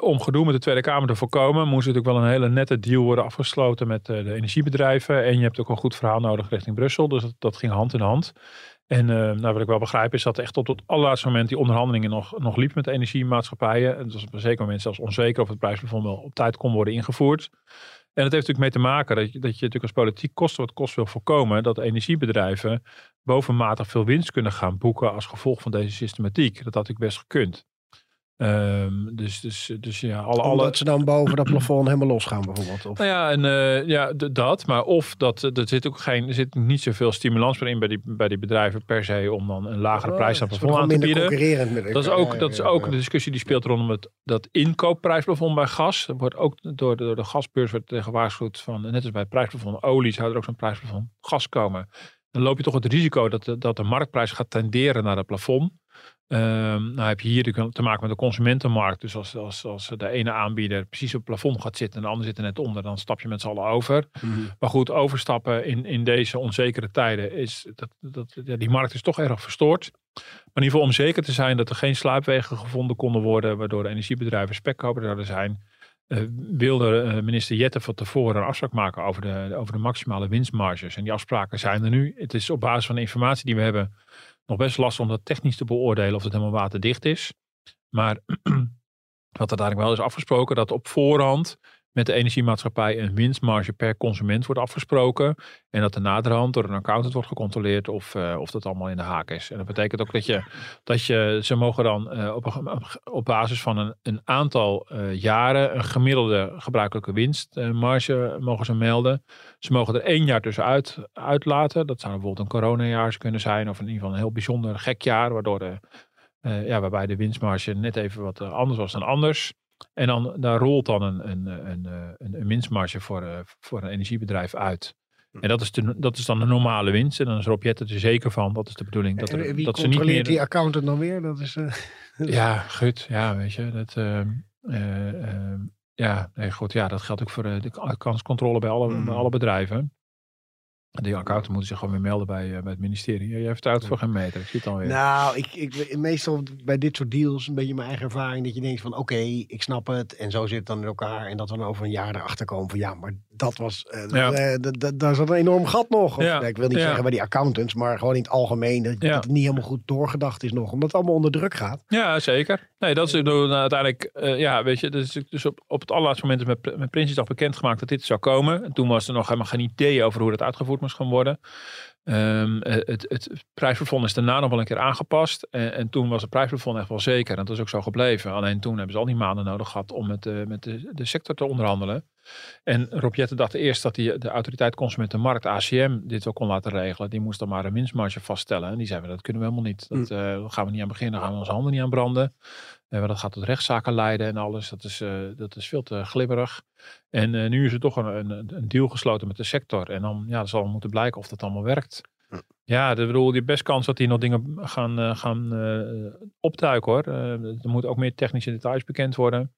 Speaker 1: om gedoe met de Tweede Kamer te voorkomen, moest natuurlijk wel een hele nette deal worden afgesloten met eh, de energiebedrijven. En je hebt ook een goed verhaal nodig richting Brussel. Dus dat, dat ging hand in hand. En eh, nou, wat ik wel begrijp is dat echt tot het allerlaatste moment die onderhandelingen nog, nog liep met de energiemaatschappijen. En het was op een zeker moment zelfs onzeker of het prijsplafond wel op tijd kon worden ingevoerd. En dat heeft natuurlijk mee te maken dat je, dat je natuurlijk als politiek kosten wat kost wil voorkomen dat energiebedrijven bovenmatig veel winst kunnen gaan boeken als gevolg van deze systematiek. Dat had natuurlijk best gekund. Ehm, dus, dus, dus ja, alle, alle,
Speaker 2: Omdat ze dan boven dat plafond helemaal losgaan bijvoorbeeld. Of,
Speaker 1: nou ja, en, eh, ja dat. Maar of dat, eh, er zit ook geen, er zit niet zoveel stimulans meer in bij die, bij die bedrijven per se om dan een lagere prijs aan
Speaker 2: Oh, Ze
Speaker 1: plafond aan te bieden.
Speaker 2: met
Speaker 1: Dat is ook, dat is ook
Speaker 2: ja.
Speaker 1: de discussie die speelt rondom het, dat inkoopprijsplafond bij gas. Dat wordt ook door de, door de gasbeurs wordt tegen gewaarschuwd van, net als bij het prijsplafond olie, zou er ook zo'n prijsplafond gas komen. Dan loop je toch het risico dat de, dat de marktprijs gaat tenderen naar het plafond. Ehm, nou heb je hier te maken met de consumentenmarkt. Dus als, als, als de ene aanbieder precies op het plafond gaat zitten en de ander zit er net onder, dan stap je met z'n allen over.
Speaker 2: Mhm.
Speaker 1: Maar goed, overstappen in, in deze onzekere tijden is dat, dat ja, die markt is toch erg verstoord. Maar in ieder geval om zeker te zijn dat er geen sluipwegen gevonden konden worden waardoor de energiebedrijven spekkoper zouden zijn, eh, wilde eh, minister Jette van tevoren een afspraak maken over de, over de maximale winstmarges. En die afspraken zijn er nu. Het is op basis van de informatie die we hebben nog best lastig om dat technisch te beoordelen of het helemaal waterdicht is. Maar wat er eigenlijk wel is afgesproken, dat op voorhand met de energiemaatschappij een winstmarge per consument wordt afgesproken. En dat er naderhand door een accountant wordt gecontroleerd of, uh, of dat allemaal in de haak is. En dat betekent ook dat je, dat je ze mogen dan uh, op, op basis van een, een aantal uh, jaren een gemiddelde gebruikelijke winstmarge mogen ze melden. Ze mogen er één jaar tussenuit uitlaten. Dat zou bijvoorbeeld een coronajaar kunnen zijn of in ieder geval een heel bijzonder gek jaar, waardoor de, ja, waarbij de winstmarge net even wat anders was dan anders. En dan daar rolt dan een, een, een, een, een winstmarge voor, uh, voor een energiebedrijf uit. Hm. En dat is, de, dat is dan de normale winst. En dan is Rob er zeker van. Dat is de bedoeling. Dat,
Speaker 2: er,
Speaker 1: wie
Speaker 2: dat ze niet meer... die accountant dan weer? Dat is, uh...
Speaker 1: ja, goed. Ja, weet je. Dat, uh, ja, nee, goed. Ja, dat geldt ook voor de kanscontrole bij alle, mm. bij alle bedrijven. Die accountant moeten zich gewoon weer melden bij, uh, bij het ministerie. Jij vertrouwt voor geen meter. Ik zie het alweer.
Speaker 2: Nou, ik, ik, meestal bij dit soort deals een beetje mijn eigen ervaring. Dat je denkt van oké, ik snap het. En zo zit het dan in elkaar. En dat we dan over een jaar erachter komen van ja, maar dat was... Uh, ja. uh, daar zat een enorm gat nog. Of, ja. Ik wil niet zeggen bij die accountants. Maar gewoon in het algemeen. Dat, dat, het niet helemaal goed doorgedacht is nog. Omdat het allemaal onder druk gaat.
Speaker 1: Ja, zeker. Nee, dat is nou, uiteindelijk... ja, weet je. Dus, dus op, op het allerlaatste moment is met, met Prinsjesdag bekendgemaakt dat dit zou komen. En toen was er nog helemaal geen idee over hoe dat uitgevoerd moest gaan worden. Um, het, het prijsplafond is daarna nog wel een keer aangepast. En, en, toen was het prijsplafond echt wel zeker. En dat is ook zo gebleven. Alleen toen hebben ze al die maanden nodig gehad om met, de, met de, de sector te onderhandelen. En Rob Jette dacht eerst dat die, de autoriteit Consumentenmarkt, ACM, dit wel kon laten regelen. Die moest dan maar een winstmarge vaststellen. En die zeiden, dat kunnen we helemaal niet. Dat uh, gaan we niet aan beginnen, daar gaan we onze handen niet aan branden. Uh, dat gaat tot rechtszaken leiden en alles. Dat is, uh, dat is veel te glibberig. En nu is er toch een, een, een, deal gesloten met de sector. En dan ja, zal moeten blijken of dat allemaal werkt. Ja, ik bedoel, je best kans dat hier nog dingen gaan, gaan optuiken hoor. er moeten ook meer technische details bekend worden.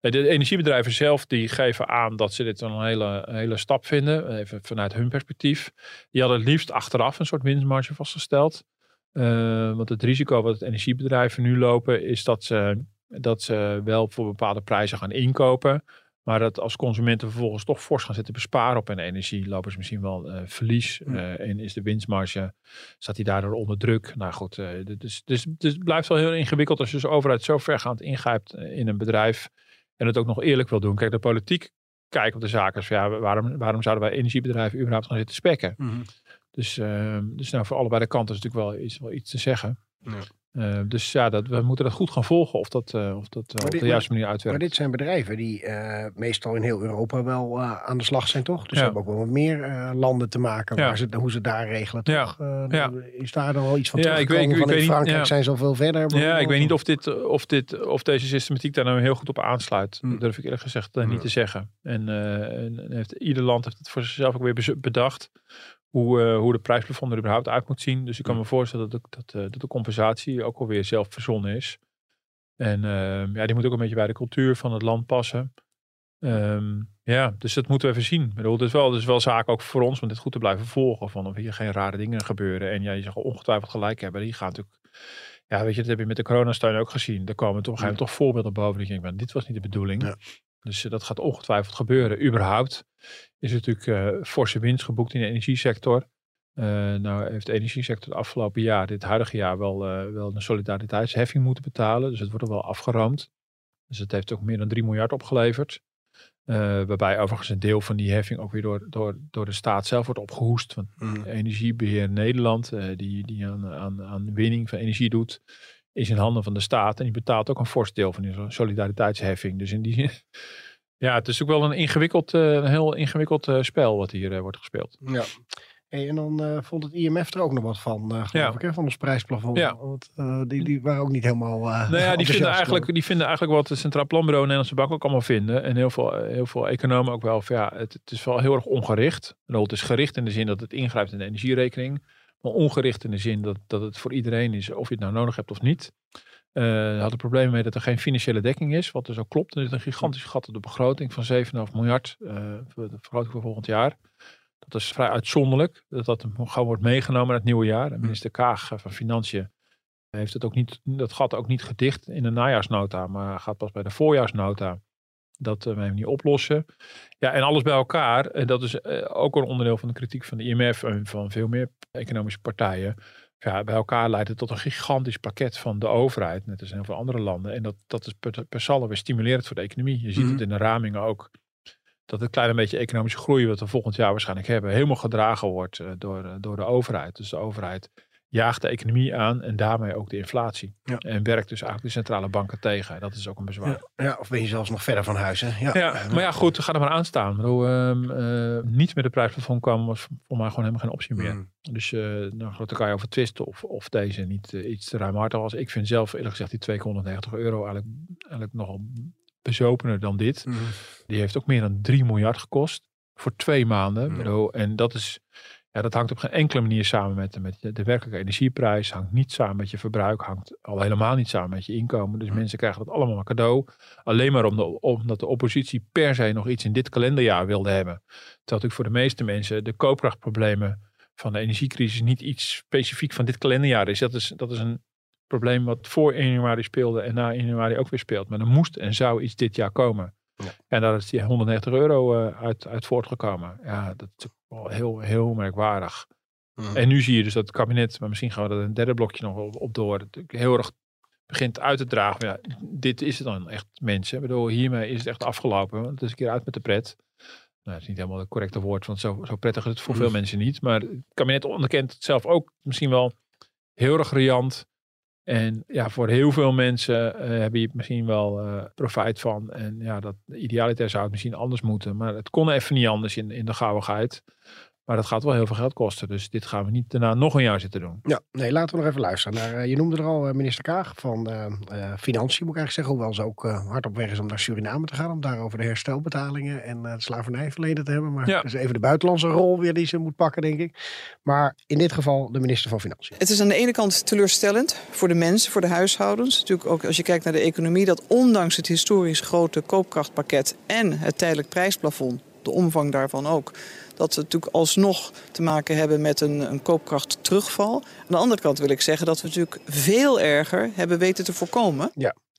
Speaker 1: De energiebedrijven zelf die geven aan dat ze dit een hele, hele stap vinden, even vanuit hun perspectief. Die hadden het liefst achteraf een soort winstmarge vastgesteld. Uh, want het risico wat het energiebedrijven nu lopen is dat ze, dat ze wel voor bepaalde prijzen gaan inkopen. Maar dat als consumenten vervolgens toch fors gaan zitten besparen op hun energie, lopen ze misschien wel uh, verlies. Uh, en is de winstmarge, staat die daardoor onder druk? Nou goed, dus, dus, dus het blijft wel heel ingewikkeld als je als overheid zo vergaand ingrijpt in een bedrijf. En het ook nog eerlijk wil doen. Kijk, de politiek kijkt op de zaken. Van, ja, waarom, waarom zouden wij energiebedrijven überhaupt gaan zitten spekken? Mm Dus, uh, dus nou, voor allebei de kanten is natuurlijk wel iets, wel iets te zeggen. Ja. Uh, dus ja, dat, we moeten dat goed gaan volgen of dat, uh, of dat uh, op de juiste manier uitwerkt.
Speaker 2: Maar dit zijn bedrijven die meestal in heel Europa wel aan de slag zijn, toch? Dus ja. hebben ook wel wat meer landen te maken ja. waar ze, hoe ze daar regelen, toch? Ja. Is daar dan wel iets van ja, ik weet, ik, Frankrijk niet, zijn zoveel verder?
Speaker 1: Ja, ik weet niet of, dit, of, dit, of deze systematiek daar nou heel goed op aansluit. Hm. Dat durf ik eerlijk gezegd niet te zeggen. En, en heeft, ieder land heeft het voor zichzelf ook weer bedacht hoe, uh, hoe de prijsplafond er überhaupt uit moet zien. Dus ik kan me voorstellen dat, dat, uh, dat de compensatie ook alweer zelf verzonnen is. En uh, ja, die moet ook een beetje bij de cultuur van het land passen. Um, ja, dus dat moeten we even zien. Ik bedoel, het is wel, het is wel zaak ook voor ons om dit goed te blijven volgen. Van of hier geen rare dingen gebeuren. En ja, je zegt ongetwijfeld gelijk hebben. Die gaan natuurlijk... Ja, weet je, dat heb je met de coronasteun ook gezien. Er komen toch, ja. toch voorbeelden boven. Dat je denkt, dit was niet de bedoeling. Ja. Dus dat gaat ongetwijfeld gebeuren. Überhaupt is natuurlijk uh, forse winst geboekt in de energiesector. Uh, nou heeft de energiesector het afgelopen jaar, dit huidige jaar, wel, uh, wel een solidariteitsheffing moeten betalen. Dus het wordt er wel afgeroomd. Dus het heeft ook meer dan 3 miljard opgeleverd. waarbij overigens een deel van die heffing ook weer door, door, door de staat zelf wordt opgehoest. Want mm. Energiebeheer Nederland, die, die aan, aan, aan winning van energie doet, is in handen van de staat. En die betaalt ook een fors deel van die solidariteitsheffing. Dus in die zin ja, het is ook wel een ingewikkeld, uh, een heel ingewikkeld uh, spel wat hier uh, wordt gespeeld.
Speaker 2: Ja. Hey, en dan vond het IMF er ook nog wat van, geloof ja. ik, hè, van ons prijsplafond. Ja. Want die, die waren ook niet helemaal. nou
Speaker 1: ja, die vinden, eigenlijk, die vinden eigenlijk wat het Centraal Planbureau en Nederlandse Bank ook allemaal vinden. En heel veel, heel veel economen ook wel. Van, ja, het, het, is wel heel erg ongericht. Het is gericht in de zin dat het ingrijpt in de energierekening. Maar ongericht in de zin dat, dat het voor iedereen is, of je het nou nodig hebt of niet. Uh, hadden problemen mee dat er geen financiële dekking is, wat dus ook klopt. Er is een gigantisch gat op de begroting van 7,5 miljard uh, voor de vergroting voor volgend jaar. Dat is vrij uitzonderlijk dat dat gewoon wordt meegenomen naar het nieuwe jaar. En minister Kaag van Financiën heeft het ook niet, dat gat ook niet gedicht in de najaarsnota, maar gaat pas bij de voorjaarsnota dat uh, we niet oplossen. Ja, en alles bij elkaar, en dat is ook een onderdeel van de kritiek van de IMF en van veel meer economische partijen ja, bij elkaar leidt het tot een gigantisch pakket van de overheid, net als in heel veel andere landen. En dat, dat is per, per saldo weer stimulerend voor de economie. Je ziet het mhm. in de ramingen ook. dat het kleine beetje economische groei wat we volgend jaar waarschijnlijk hebben, helemaal gedragen wordt door, door de overheid. Dus de overheid jaagt de economie aan en daarmee ook de inflatie.
Speaker 2: Ja.
Speaker 1: En werkt dus eigenlijk de centrale banken tegen. Dat is ook een bezwaar.
Speaker 2: Ja, ja, of ben je zelfs nog verder van huis. Hè? Ja.
Speaker 1: Ja, maar ja, goed, ga er maar aan staan. Bedoel, ehm, eh, niet met de prijsplafond komen was voor mij gewoon helemaal geen optie meer.
Speaker 2: Mm.
Speaker 1: Dus goed, dan kan je over twisten of, of deze niet eh, iets te ruimhartig was. Ik vind zelf eerlijk gezegd die 290 euro eigenlijk, eigenlijk nogal bezopener dan dit.
Speaker 2: Mhm.
Speaker 1: Die heeft ook meer dan 3 miljard gekost voor twee maanden. Ik bedoel, En dat is, ja, dat hangt op geen enkele manier samen met, met de, de werkelijke energieprijs. Hangt niet samen met je verbruik. Hangt al helemaal niet samen met je inkomen. Dus mensen krijgen dat allemaal maar cadeau. Alleen maar om de, omdat de oppositie per se nog iets in dit kalenderjaar wilde hebben. Terwijl natuurlijk voor de meeste mensen de koopkrachtproblemen van de energiecrisis niet iets specifiek van dit kalenderjaar is. Dat is, dat is een probleem wat voor 1 januari speelde en na 1 januari ook weer speelt. Maar er moest en zou iets dit jaar komen.
Speaker 2: Ja.
Speaker 1: En daar is die 190 euro eh, uit, uit voortgekomen. Ja, dat is wel heel, heel merkwaardig.
Speaker 2: Mhm.
Speaker 1: En nu zie je dus dat het kabinet, maar misschien gaan we er een derde blokje nog op, op door, heel erg begint uit te dragen. Ja, dit is het dan echt, mensen. Ik bedoel, hiermee is het echt afgelopen. Want het is een keer uit met de pret. Nou, dat is niet helemaal het correcte woord, want zo, zo prettig is het voor veel
Speaker 2: Mhm.
Speaker 1: mensen niet. Maar het kabinet onderkent het zelf ook misschien wel heel erg riant. En ja, voor heel veel mensen eh, heb je misschien wel eh, profijt van. En ja, dat idealiter zou het misschien anders moeten. Maar het kon even niet anders in, in de gauwigheid. Maar dat gaat wel heel veel geld kosten. Dus dit gaan we niet daarna nog een jaar zitten doen.
Speaker 2: Ja, nee, laten we nog even luisteren. Naar, eh, je noemde er al eh, minister Kaag van eh, eh, Financiën, moet ik eigenlijk zeggen. Hoewel ze ook eh, hard op weg is om naar Suriname te gaan. Om daar over de herstelbetalingen en eh, het slavernijverleden te hebben. Maar
Speaker 1: Ja.
Speaker 2: dat is even de buitenlandse rol weer die ze moet pakken, denk ik. Maar in dit geval de minister van Financiën.
Speaker 6: Het is aan de ene kant teleurstellend voor de mensen, voor de huishoudens. Natuurlijk ook als je kijkt naar de economie, dat ondanks het historisch grote koopkrachtpakket en het tijdelijk prijsplafond, de omvang daarvan ook, dat we natuurlijk alsnog te maken hebben met een, een koopkrachtterugval. Aan de andere kant wil ik zeggen dat we natuurlijk veel erger hebben weten te voorkomen.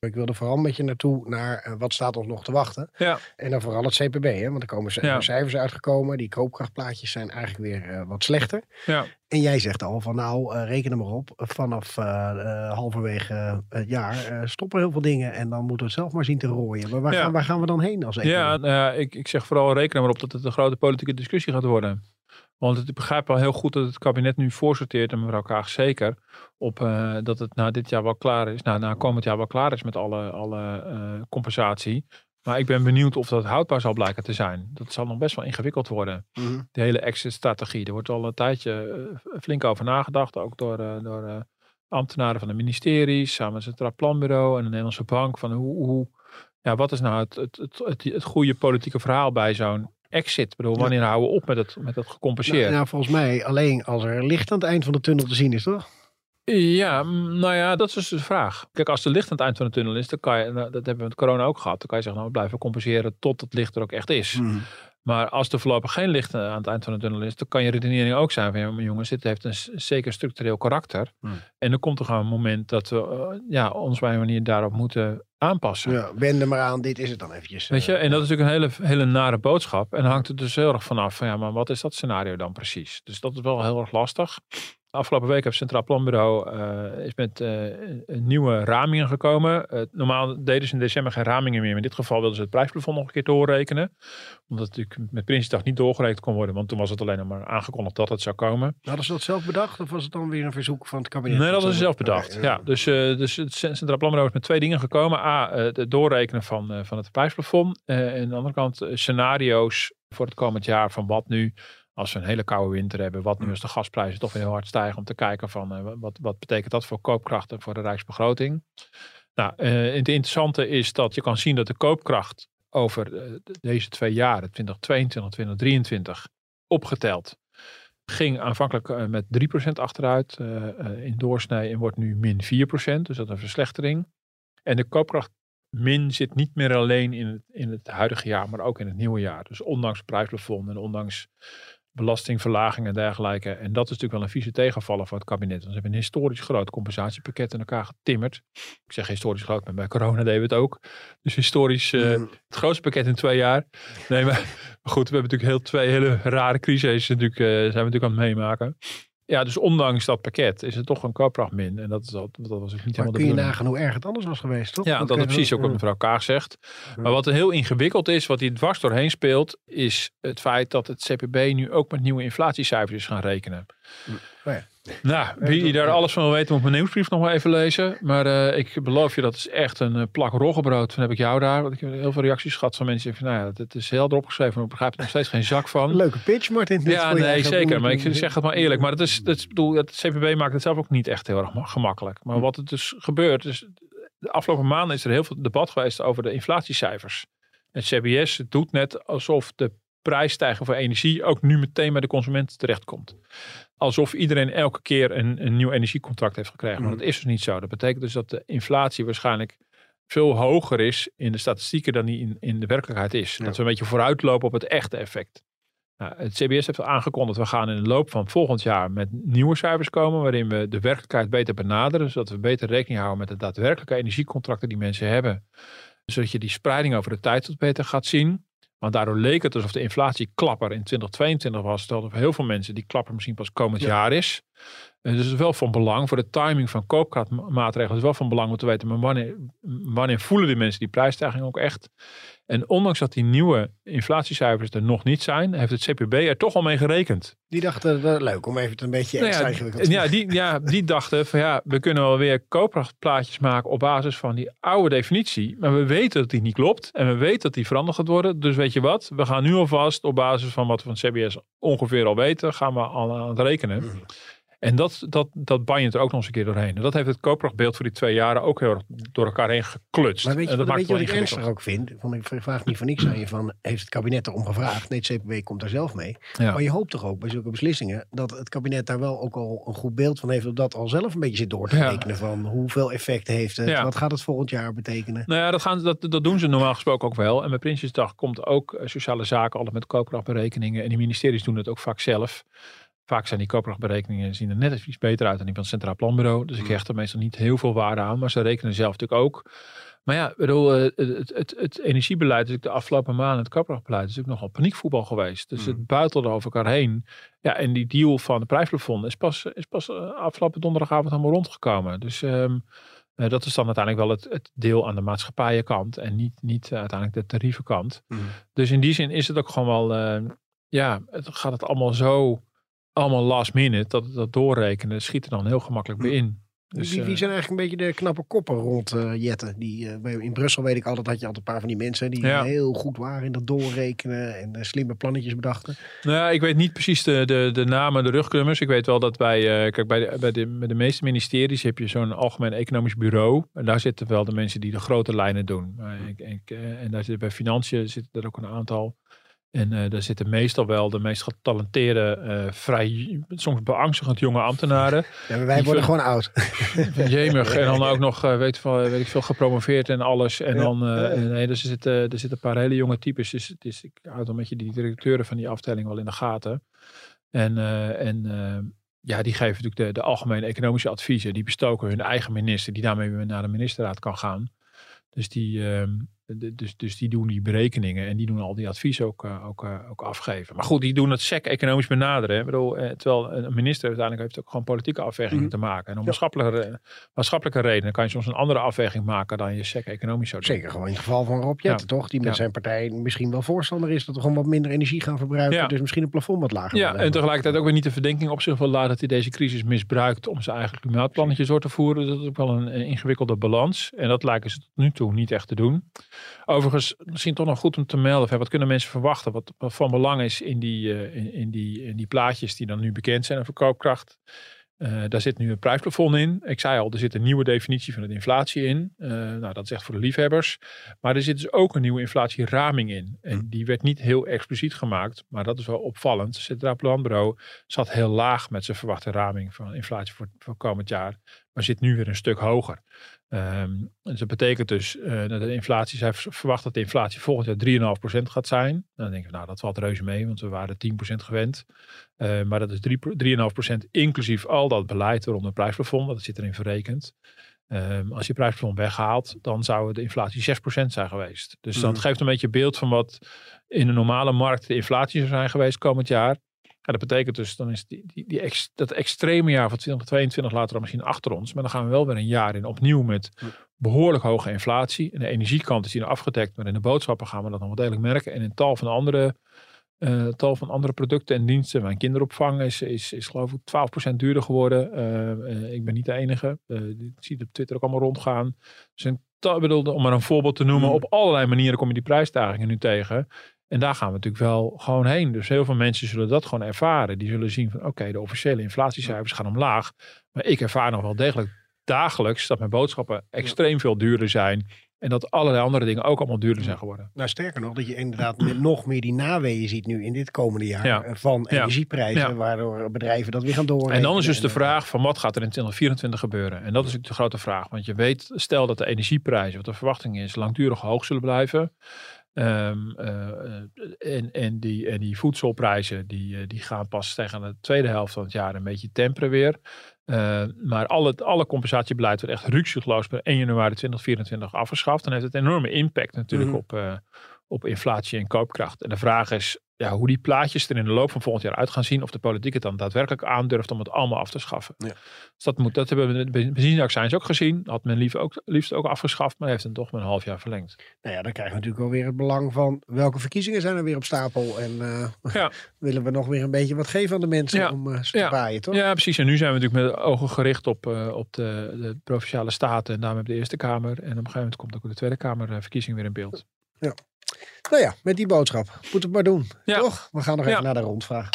Speaker 2: Ik wilde vooral met je naartoe naar eh, wat staat ons nog te wachten.
Speaker 1: Ja.
Speaker 2: En dan vooral het CPB, hè? want er komen
Speaker 1: Ja.
Speaker 2: cijfers uitgekomen. Die koopkrachtplaatjes zijn eigenlijk weer eh, wat slechter.
Speaker 1: Ja.
Speaker 2: En jij zegt al van nou, eh, reken er maar op. Vanaf halverwege het jaar stoppen heel veel dingen. En dan moeten we het zelf maar zien te rooien. Maar waar,
Speaker 1: Ja.
Speaker 2: gaan, waar gaan we dan heen als economie?
Speaker 1: Ja, nou ja, ik, ik zeg vooral reken er maar op dat het een grote politieke discussie gaat worden. Want ik begrijp wel heel goed dat het kabinet nu voorsorteert, en mevrouw Kaag zeker, op eh, dat het na dit jaar wel klaar is, nou, na komend jaar wel klaar is met alle, alle eh, compensatie. Maar ik ben benieuwd of dat houdbaar zal blijken te zijn. Dat zal nog best wel ingewikkeld worden.
Speaker 2: Mhm.
Speaker 1: De hele exit-strategie. Er wordt al een tijdje eh, flink over nagedacht, ook door, door ambtenaren van de ministeries, samen met het Centraal Planbureau en de Nederlandse Bank. Van hoe, hoe, ja, wat is nou het, het, het, het, het goede politieke verhaal bij zo'n exit? Ik bedoel, wanneer houden we op met het, met het gecompenseerd?
Speaker 2: Nou, nou, volgens mij alleen als er licht aan het eind van de tunnel te zien is, toch?
Speaker 1: Ja, nou ja, dat is dus de vraag. Kijk, als er licht aan het eind van de tunnel is, dan kan je, nou, dat hebben we met corona ook gehad, dan kan je zeggen, nou, we blijven compenseren tot het licht er ook echt is.
Speaker 2: Mhm.
Speaker 1: Maar als er voorlopig geen licht aan het eind van de tunnel is, dan kan je redenering ook zijn van, ja, maar jongens, dit heeft een zeker structureel karakter.
Speaker 2: Hmm.
Speaker 1: En er komt er gewoon een moment dat we eh, ja, ons bij een manier daarop moeten aanpassen.
Speaker 2: Ja, wend er maar aan, dit is het dan eventjes.
Speaker 1: Weet je,
Speaker 2: eh,
Speaker 1: en dat is natuurlijk een hele, hele nare boodschap. En dan hangt het dus heel erg vanaf van ja, maar wat is dat scenario dan precies? Dus dat is wel heel erg lastig. Afgelopen week heeft het Centraal Planbureau eh, is met een nieuwe ramingen gekomen. Eh, normaal deden ze in december geen ramingen meer. Maar in dit geval wilden ze het prijsplafond nog een keer doorrekenen. Omdat het natuurlijk met Prinsjesdag niet doorgerekend kon worden. Want toen was het alleen nog maar aangekondigd dat het zou komen.
Speaker 2: Hadden ze dat zelf bedacht of was het dan weer een verzoek van het kabinet?
Speaker 1: Nee, dat is zelf bedacht. Ja, dus, dus het Centraal Planbureau is met twee dingen gekomen. A, het doorrekenen van, van het prijsplafond. En aan de andere kant scenario's voor het komend jaar van wat nu, als we een hele koude winter hebben, wat nu als de gasprijzen toch weer heel hard stijgen, om te kijken van eh, wat, wat betekent dat voor koopkracht en voor de rijksbegroting. Nou, eh, het interessante is dat je kan zien dat de koopkracht over eh, deze twee jaren, 2022, 2023, opgeteld, ging aanvankelijk met 3% achteruit in doorsnee en wordt nu min 4%. Dus dat is een verslechtering. En de koopkracht min zit niet meer alleen in het, in het huidige jaar, maar ook in het nieuwe jaar. Dus ondanks prijsplafond en ondanks belastingverlaging en dergelijke. En dat is natuurlijk wel een vieze tegenvaller voor het kabinet. Want ze hebben een historisch groot compensatiepakket in elkaar getimmerd. Ik zeg historisch groot, maar bij corona deden we het ook. Dus historisch eh,
Speaker 2: Mhm.
Speaker 1: het grootste pakket in twee jaar. Nee, maar, goed, we hebben natuurlijk heel twee hele rare crises natuurlijk, eh, zijn we natuurlijk aan het meemaken. Ja, dus ondanks dat pakket is het toch een koopkracht min. En dat, is dat, dat was ook niet
Speaker 2: Maar
Speaker 1: helemaal
Speaker 2: kun je nagaan hoe erg het anders was geweest, toch?
Speaker 1: Ja, dat is precies ook wat mevrouw Kaag zegt. Maar wat er heel ingewikkeld is, wat hier dwars doorheen speelt, is het feit dat het CPB nu ook met nieuwe inflatiecijfers is gaan rekenen.
Speaker 2: Oh ja.
Speaker 1: Nou, wie daar alles van wil weten, moet mijn nieuwsbrief nog maar even lezen. Maar eh, ik beloof je, dat is echt een eh, plak roggebrood. Dan heb ik jou daar. Want ik heb heel veel reacties gehad van mensen. die Van, nou ja, het is heel erop geschreven, maar ik begrijp er nog steeds geen zak van.
Speaker 2: Leuke pitch, Martin.
Speaker 1: Ja, nee, zeker. Maar ik zeg het maar eerlijk. Maar het is, het is, bedoel, het CPB maakt het zelf ook niet echt heel erg ma- gemakkelijk. Maar wat er dus gebeurt, is de afgelopen maanden is er heel veel debat geweest over de inflatiecijfers. Het CBS doet net alsof de prijsstijging voor energie ook nu meteen bij de consument terechtkomt. Alsof iedereen elke keer een, een nieuw energiecontract heeft gekregen. Maar dat is dus niet zo. Dat betekent dus dat de inflatie waarschijnlijk veel hoger is in de statistieken dan die in, in de werkelijkheid is. Dat we een beetje vooruitlopen op het echte effect. Nou, het CBS heeft al aangekondigd, we gaan in de loop van volgend jaar met nieuwe cijfers komen, waarin we de werkelijkheid beter benaderen, zodat we beter rekening houden met de daadwerkelijke energiecontracten die mensen hebben. Zodat je die spreiding over de tijd wat beter gaat zien. Want daardoor leek het alsof de inflatieklapper in 2022 was, terwijl er voor heel veel mensen die klapper misschien pas komend jaar is. Eh, Dus het is wel van belang voor de timing van koopkrachtmaatregelen. Het is wel van belang om te weten, maar wanneer, wanneer voelen die mensen die prijsstijging ook echt? En ondanks dat die nieuwe inflatiecijfers er nog niet zijn, heeft het CPB er toch al mee gerekend.
Speaker 2: Die dachten, eh, leuk om even het een beetje
Speaker 1: Nou
Speaker 2: extra
Speaker 1: ja,
Speaker 2: ingewikkeld te
Speaker 1: ja, die, ja, die dachten van ja, we kunnen wel weer koopkrachtplaatjes maken op basis van die oude definitie. Maar we weten dat die niet klopt en we weten dat die veranderd gaat worden. Dus weet je wat, we gaan nu alvast op basis van wat we van CBS ongeveer al weten, gaan we al aan het rekenen.
Speaker 2: Mhm.
Speaker 1: En dat, dat, dat banjent er ook nog eens een keer doorheen. En dat heeft het koopkrachtbeeld voor die twee jaren ook heel erg door elkaar heen geklutst.
Speaker 2: Maar weet je,
Speaker 1: en dat
Speaker 2: wat-
Speaker 1: maakt
Speaker 2: weet je
Speaker 1: het
Speaker 2: wat ik ernstig ook vind? Van, ik vraag niet van niks aan je van, heeft het kabinet erom gevraagd? Nee, het CPB komt daar zelf mee.
Speaker 1: Ja.
Speaker 2: Maar je hoopt toch ook bij zulke beslissingen dat het kabinet daar wel ook al een goed beeld van heeft. Op dat al zelf een beetje zit door te
Speaker 1: Ja.
Speaker 2: rekenen van hoeveel effect heeft het?
Speaker 1: Ja.
Speaker 2: Wat gaat het volgend jaar betekenen?
Speaker 1: Nou ja, dat, gaan, dat, dat doen ze normaal gesproken ook wel. En bij Prinsjesdag komt ook eh, sociale zaken altijd met koopkrachtberekeningen. En die ministeries doen het ook vaak zelf. Vaak zijn die koopkrachtberekeningen zien er net iets beter uit dan die van het Centraal Planbureau. Dus ik hecht er meestal niet heel veel waarde aan. Maar ze rekenen zelf natuurlijk ook. Maar ja, bedoel, eh, het, het, het energiebeleid, is natuurlijk de afgelopen maanden, het koopkrachtbeleid, is natuurlijk nogal paniekvoetbal geweest. Dus het buitelde over elkaar heen. Ja, en die deal van de prijsplafond is pas, is pas eh, afgelopen donderdagavond allemaal rondgekomen. Dus ehm, eh, dat is dan uiteindelijk wel het, het deel aan de maatschappijenkant en niet, niet uiteindelijk de tarievenkant. Dus in die zin is het ook gewoon wel, ja, het gaat het allemaal zo, allemaal last minute, dat dat doorrekenen schiet er dan heel gemakkelijk bij in. Dus,
Speaker 2: wie, wie
Speaker 1: eh,
Speaker 2: zijn eigenlijk een beetje de knappe koppen rond eh Jetten? Die, bij- in Brussel weet ik altijd dat je altijd een paar van die mensen die
Speaker 1: Ja.
Speaker 2: heel goed waren in dat doorrekenen en slimme plannetjes bedachten.
Speaker 1: Nou ja, ik weet niet precies de, de, de namen, de rugnummers. Ik weet wel dat bij, kijk, bij, de, bij, de, bij de meeste ministeries heb je zo'n algemeen economisch bureau. En daar zitten wel de mensen die de grote lijnen doen. Maar ik, ik, eh, en daar zitten bij financiën zitten er ook een aantal. En eh, daar zitten meestal wel de meest getalenteerde, eh, vrij, soms beangstigend jonge ambtenaren.
Speaker 2: Ja, maar wij
Speaker 1: Die
Speaker 2: worden
Speaker 1: veel-
Speaker 2: gewoon oud.
Speaker 1: Jemig. En dan ook nog, eh, weet, veel, weet ik veel, gepromoveerd en alles. En
Speaker 2: Ja,
Speaker 1: dan, nee, dus er zitten, er zitten een paar hele jonge types. Dus het is, ik houd dan met je die directeuren van die afdeling wel in de gaten. En, en ja, die geven natuurlijk de, de algemene economische adviezen. Die bestoken hun eigen minister, die daarmee weer naar de ministerraad kan gaan. Dus die, ehm, dus, dus die doen die berekeningen en die doen al die adviezen ook, eh, ook, eh, ook afgeven. Maar goed, die doen het sec economisch benaderen. Hè. Ik bedoel, eh, terwijl een minister uiteindelijk heeft ook gewoon politieke afwegingen
Speaker 2: Mhm.
Speaker 1: te maken. En om maatschappelijke, maatschappelijke redenen kan je soms een andere afweging maken dan je sec economisch zou doen.
Speaker 2: Zeker gewoon in het geval van Rob Jetten, toch? Die met
Speaker 1: Ja.
Speaker 2: zijn partij misschien wel voorstander is dat we gewoon wat minder energie gaan verbruiken. Dus misschien een plafond wat lager.
Speaker 1: Ja, en tegelijkertijd ook weer niet de verdenking op zich wil laten dat hij deze crisis misbruikt om zijn eigen klimaatplannetjes door te voeren. Dat is ook wel een, een ingewikkelde balans. En dat lijken ze tot nu toe niet echt te doen. Overigens, misschien toch nog goed om te melden. hè, Wat kunnen mensen verwachten? Wat, wat van belang is in die, eh, in, in, die, in die plaatjes die dan nu bekend zijn over koopkracht. Eh, daar zit nu een prijsplafond in. Ik zei al, er zit een nieuwe definitie van de inflatie in. Eh, nou, dat is echt voor de liefhebbers. Maar er zit dus ook een nieuwe inflatieraming in. En die werd niet heel expliciet gemaakt. Maar dat is wel opvallend. Het Centraal Planbureau zat heel laag met zijn verwachte raming van inflatie voor, voor komend jaar. Maar zit nu weer een stuk hoger. Ehm, dus dat betekent dus eh, dat de inflatie, zij verwacht dat de inflatie volgend jaar 3,5% gaat zijn. Dan denk ik, nou dat valt reuze mee, want we waren 10% gewend. Eh, maar dat is 3 3,5% inclusief al dat beleid rond het prijsplafond, dat zit erin verrekend. Ehm, als je prijsplafond weghaalt, dan zou de inflatie 6% zijn geweest. Dus dat
Speaker 2: Mhm.
Speaker 1: geeft een beetje beeld van wat in de normale markt de inflatie zou zijn geweest komend jaar. Ja, dat betekent dus, dan is die, die, die ex, dat extreme jaar van 2022 later dan misschien achter ons. Maar dan gaan we wel weer een jaar in opnieuw met behoorlijk hoge inflatie. En de energiekant is hier afgedekt, maar in de boodschappen gaan we dat nog wel degelijk merken. En in tal van andere, eh, tal van andere producten en diensten. Mijn kinderopvang is, is, is geloof ik 12% duurder geworden. Eh, eh, ik ben niet de enige. Ik zie het op Twitter ook allemaal rondgaan. Dus een, bedoel, om maar een voorbeeld te noemen, op allerlei manieren kom je die prijsstijgingen nu tegen. En daar gaan we natuurlijk wel gewoon heen. Dus heel veel mensen zullen dat gewoon ervaren. Die zullen zien van oké, de officiële inflatiecijfers gaan omlaag. Maar ik ervaar nog wel degelijk dagelijks dat mijn boodschappen extreem veel duurder zijn. En dat allerlei andere dingen ook allemaal duurder zijn geworden.
Speaker 2: Nou, sterker nog, dat je inderdaad nog meer die naweeën ziet nu in dit komende jaar
Speaker 1: Ja.
Speaker 2: van
Speaker 1: Ja.
Speaker 2: energieprijzen,
Speaker 1: Ja.
Speaker 2: waardoor bedrijven dat weer gaan doorrekenen.
Speaker 1: En dan is dus de vraag van wat gaat er in 2024 gebeuren? En dat is natuurlijk de grote vraag. Want je weet, stel dat de energieprijzen, wat de verwachting is, langdurig hoog zullen blijven. Ehm, eh, eh, en, en, die, en die voedselprijzen die, eh, die gaan pas tegen de tweede helft van het jaar een beetje temperen weer. Eh, maar alle, alle compensatiebeleid wordt echt ruksigloos per 1 januari 2024 afgeschaft. Dan heeft het een enorme impact natuurlijk
Speaker 2: Mhm.
Speaker 1: op, op inflatie en koopkracht. En de vraag is ja, hoe die plaatjes er in de loop van volgend jaar uit gaan zien. Of de politiek het dan daadwerkelijk aandurft om het allemaal af te schaffen.
Speaker 2: Ja.
Speaker 1: Dus dat, moet, dat hebben we met benzineaccijns ook gezien. Had men lief ook, liefst ook afgeschaft, maar heeft het toch met een half jaar verlengd.
Speaker 2: Nou ja, dan krijg je natuurlijk wel weer het belang van welke verkiezingen zijn er weer op stapel. En eh,
Speaker 1: Ja.
Speaker 2: willen we nog weer een beetje wat geven aan de mensen
Speaker 1: Ja.
Speaker 2: om ze te
Speaker 1: Ja.
Speaker 2: paaien, toch?
Speaker 1: Ja, precies. En nu zijn we natuurlijk met de ogen gericht op, eh, op de, de provinciale staten en daarmee op de Eerste Kamer. En op een gegeven moment komt ook de Tweede Kamer verkiezing weer in beeld.
Speaker 2: Nou ja, met die boodschap. Moet het maar doen.
Speaker 1: Ja.
Speaker 2: Toch? We gaan nog even
Speaker 1: Ja.
Speaker 2: naar de rondvraag.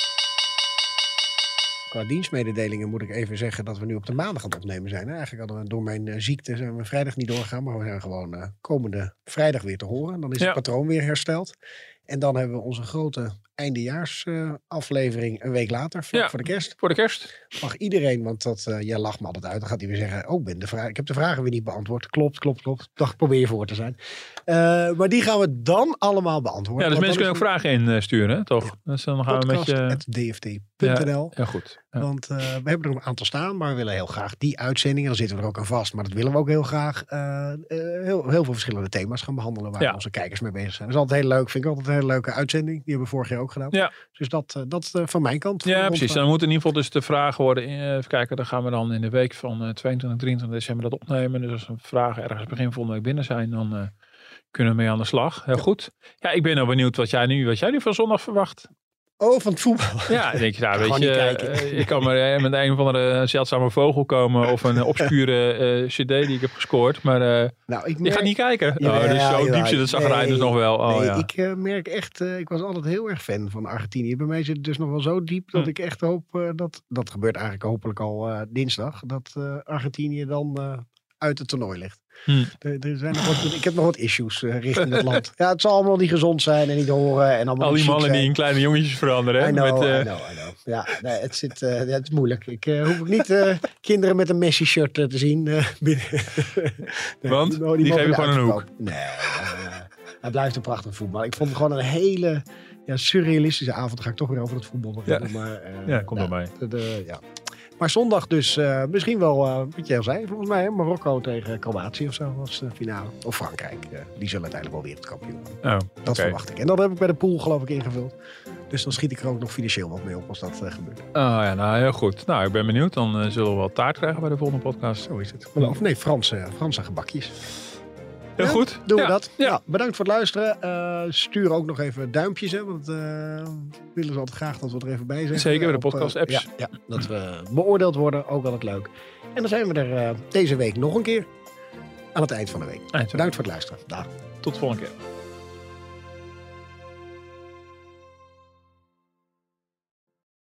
Speaker 2: Qua dienstmededelingen moet ik even zeggen dat we nu op de maandag aan het opnemen zijn. Eigenlijk hadden we door mijn eh, ziekte zijn we vrijdag niet doorgegaan. Maar we zijn gewoon eh, komende vrijdag weer te horen. Dan is
Speaker 1: Ja.
Speaker 2: het patroon weer hersteld. En dan hebben we onze grote eindejaarsaflevering aflevering een week later, vlak
Speaker 1: Ja.
Speaker 2: voor de kerst.
Speaker 1: Voor de kerst?
Speaker 2: Mag iedereen, want dat, eh, jij lacht me altijd uit. Dan gaat hij weer zeggen, oh, ben de vraag, ik heb de vragen weer niet beantwoord. Klopt, klopt, klopt. Dacht, probeer je voor te zijn. Eh, maar die gaan we dan allemaal beantwoorden.
Speaker 1: Ja, dus mensen kunnen ook vragen insturen, toch? Dus dan gaan we met je...
Speaker 2: podcast.dft.nl.
Speaker 1: Ja, goed. Ja.
Speaker 2: Want eh, we hebben er een aantal staan, maar we willen heel graag die uitzendingen. Dan zitten we er ook aan vast, maar dat willen we ook heel graag. heel, heel veel verschillende thema's gaan behandelen waar
Speaker 1: Ja.
Speaker 2: onze kijkers mee bezig zijn. Dat is altijd heel leuk. Vind ik altijd een hele leuke uitzending. Die hebben we vorig jaar ook gedaan.
Speaker 1: Ja.
Speaker 2: Dus dat, eh, dat eh, van mijn kant.
Speaker 1: Ja, precies.
Speaker 2: rondvraag.
Speaker 1: Dan moet in ieder geval dus de vragen worden. eh, Even kijken, dan gaan we dan in de week van eh, 22, 23 december dat opnemen. Dus als er vragen ergens begin volgende week binnen zijn, dan kunnen we mee aan de slag. Heel goed. Ja, ik ben nou benieuwd wat jij nu, wat jij nu van zondag verwacht.
Speaker 2: Oh, van het voetbal.
Speaker 1: Ja, denk je, nou,
Speaker 2: ga
Speaker 1: weet je, eh, ik kan maar eh, met een of andere zeldzame vogel komen of een eh, obscure eh, cd die ik heb gescoord. Maar eh,
Speaker 2: Nou, ik
Speaker 1: gaat niet kijken. Oh, dus zo diep zit het zagrijn dus
Speaker 2: Nee,
Speaker 1: nog wel. Oh,
Speaker 2: nee,
Speaker 1: ja.
Speaker 2: ik eh, merk echt, eh, ik was altijd heel erg fan van Argentinië. Bij mij zit het dus nog wel zo diep dat
Speaker 1: Hm.
Speaker 2: ik echt hoop eh, dat, dat gebeurt eigenlijk hopelijk al eh, dinsdag, dat eh, Argentinië dan eh, uit het toernooi ligt.
Speaker 1: Hm.
Speaker 2: Er, er zijn nog wat, ik heb nog wat issues eh, richting het land. Ja, het zal allemaal niet gezond zijn en niet horen en allemaal
Speaker 1: Al die mannen die in kleine jongetjes veranderen.
Speaker 2: I
Speaker 1: hè,
Speaker 2: know,
Speaker 1: met, eh,
Speaker 2: I know, I know. Ja, nee, het, zit, eh, ja, het is moeilijk. Ik hoef ook niet kinderen met een Messi-shirt te zien. binnen. Nee,
Speaker 1: Want? Die
Speaker 2: niet
Speaker 1: gewoon een
Speaker 2: uitverkopen. Nee, hij blijft een prachtig voetbal. Ik vond het gewoon een hele ja, surrealistische avond. Dan ga ik toch weer over het voetbal beginnen. Maar,
Speaker 1: Ja, komt wel mee.
Speaker 2: de- de- ja. Maar zondag dus eh, misschien wel, eh, wat jij al zei, volgens mij hè, Marokko tegen Kroatië of zo was de finale. Of Frankrijk. eh, die zullen uiteindelijk wel wereldkampioen worden.
Speaker 1: oh,
Speaker 2: Dat verwacht ik. En dat heb ik bij de pool geloof ik ingevuld. Dus dan schiet ik er ook nog financieel wat mee op als dat gebeurt.
Speaker 1: Oh ja, nou heel goed. Nou, ik ben benieuwd. Dan zullen we wel taart krijgen bij de volgende podcast.
Speaker 2: Zo is het. Of nee, Franse, Franse gebakjes.
Speaker 1: Heel
Speaker 2: Ja,
Speaker 1: goed.
Speaker 2: Doen
Speaker 1: Ja,
Speaker 2: we dat?
Speaker 1: Ja.
Speaker 2: Nou, bedankt voor het luisteren. Eh, stuur ook nog even duimpjes. Hè, want eh willen ze altijd graag dat we er even bij zijn.
Speaker 1: Zeker, bij de
Speaker 2: eh,
Speaker 1: podcast-apps.
Speaker 2: ja, ja, dat we beoordeeld worden. Ook altijd leuk. En dan zijn we er deze week nog een keer. Aan het eind van de week.
Speaker 1: Eind
Speaker 2: Bedankt voor het luisteren. Dag.
Speaker 1: Tot de volgende keer.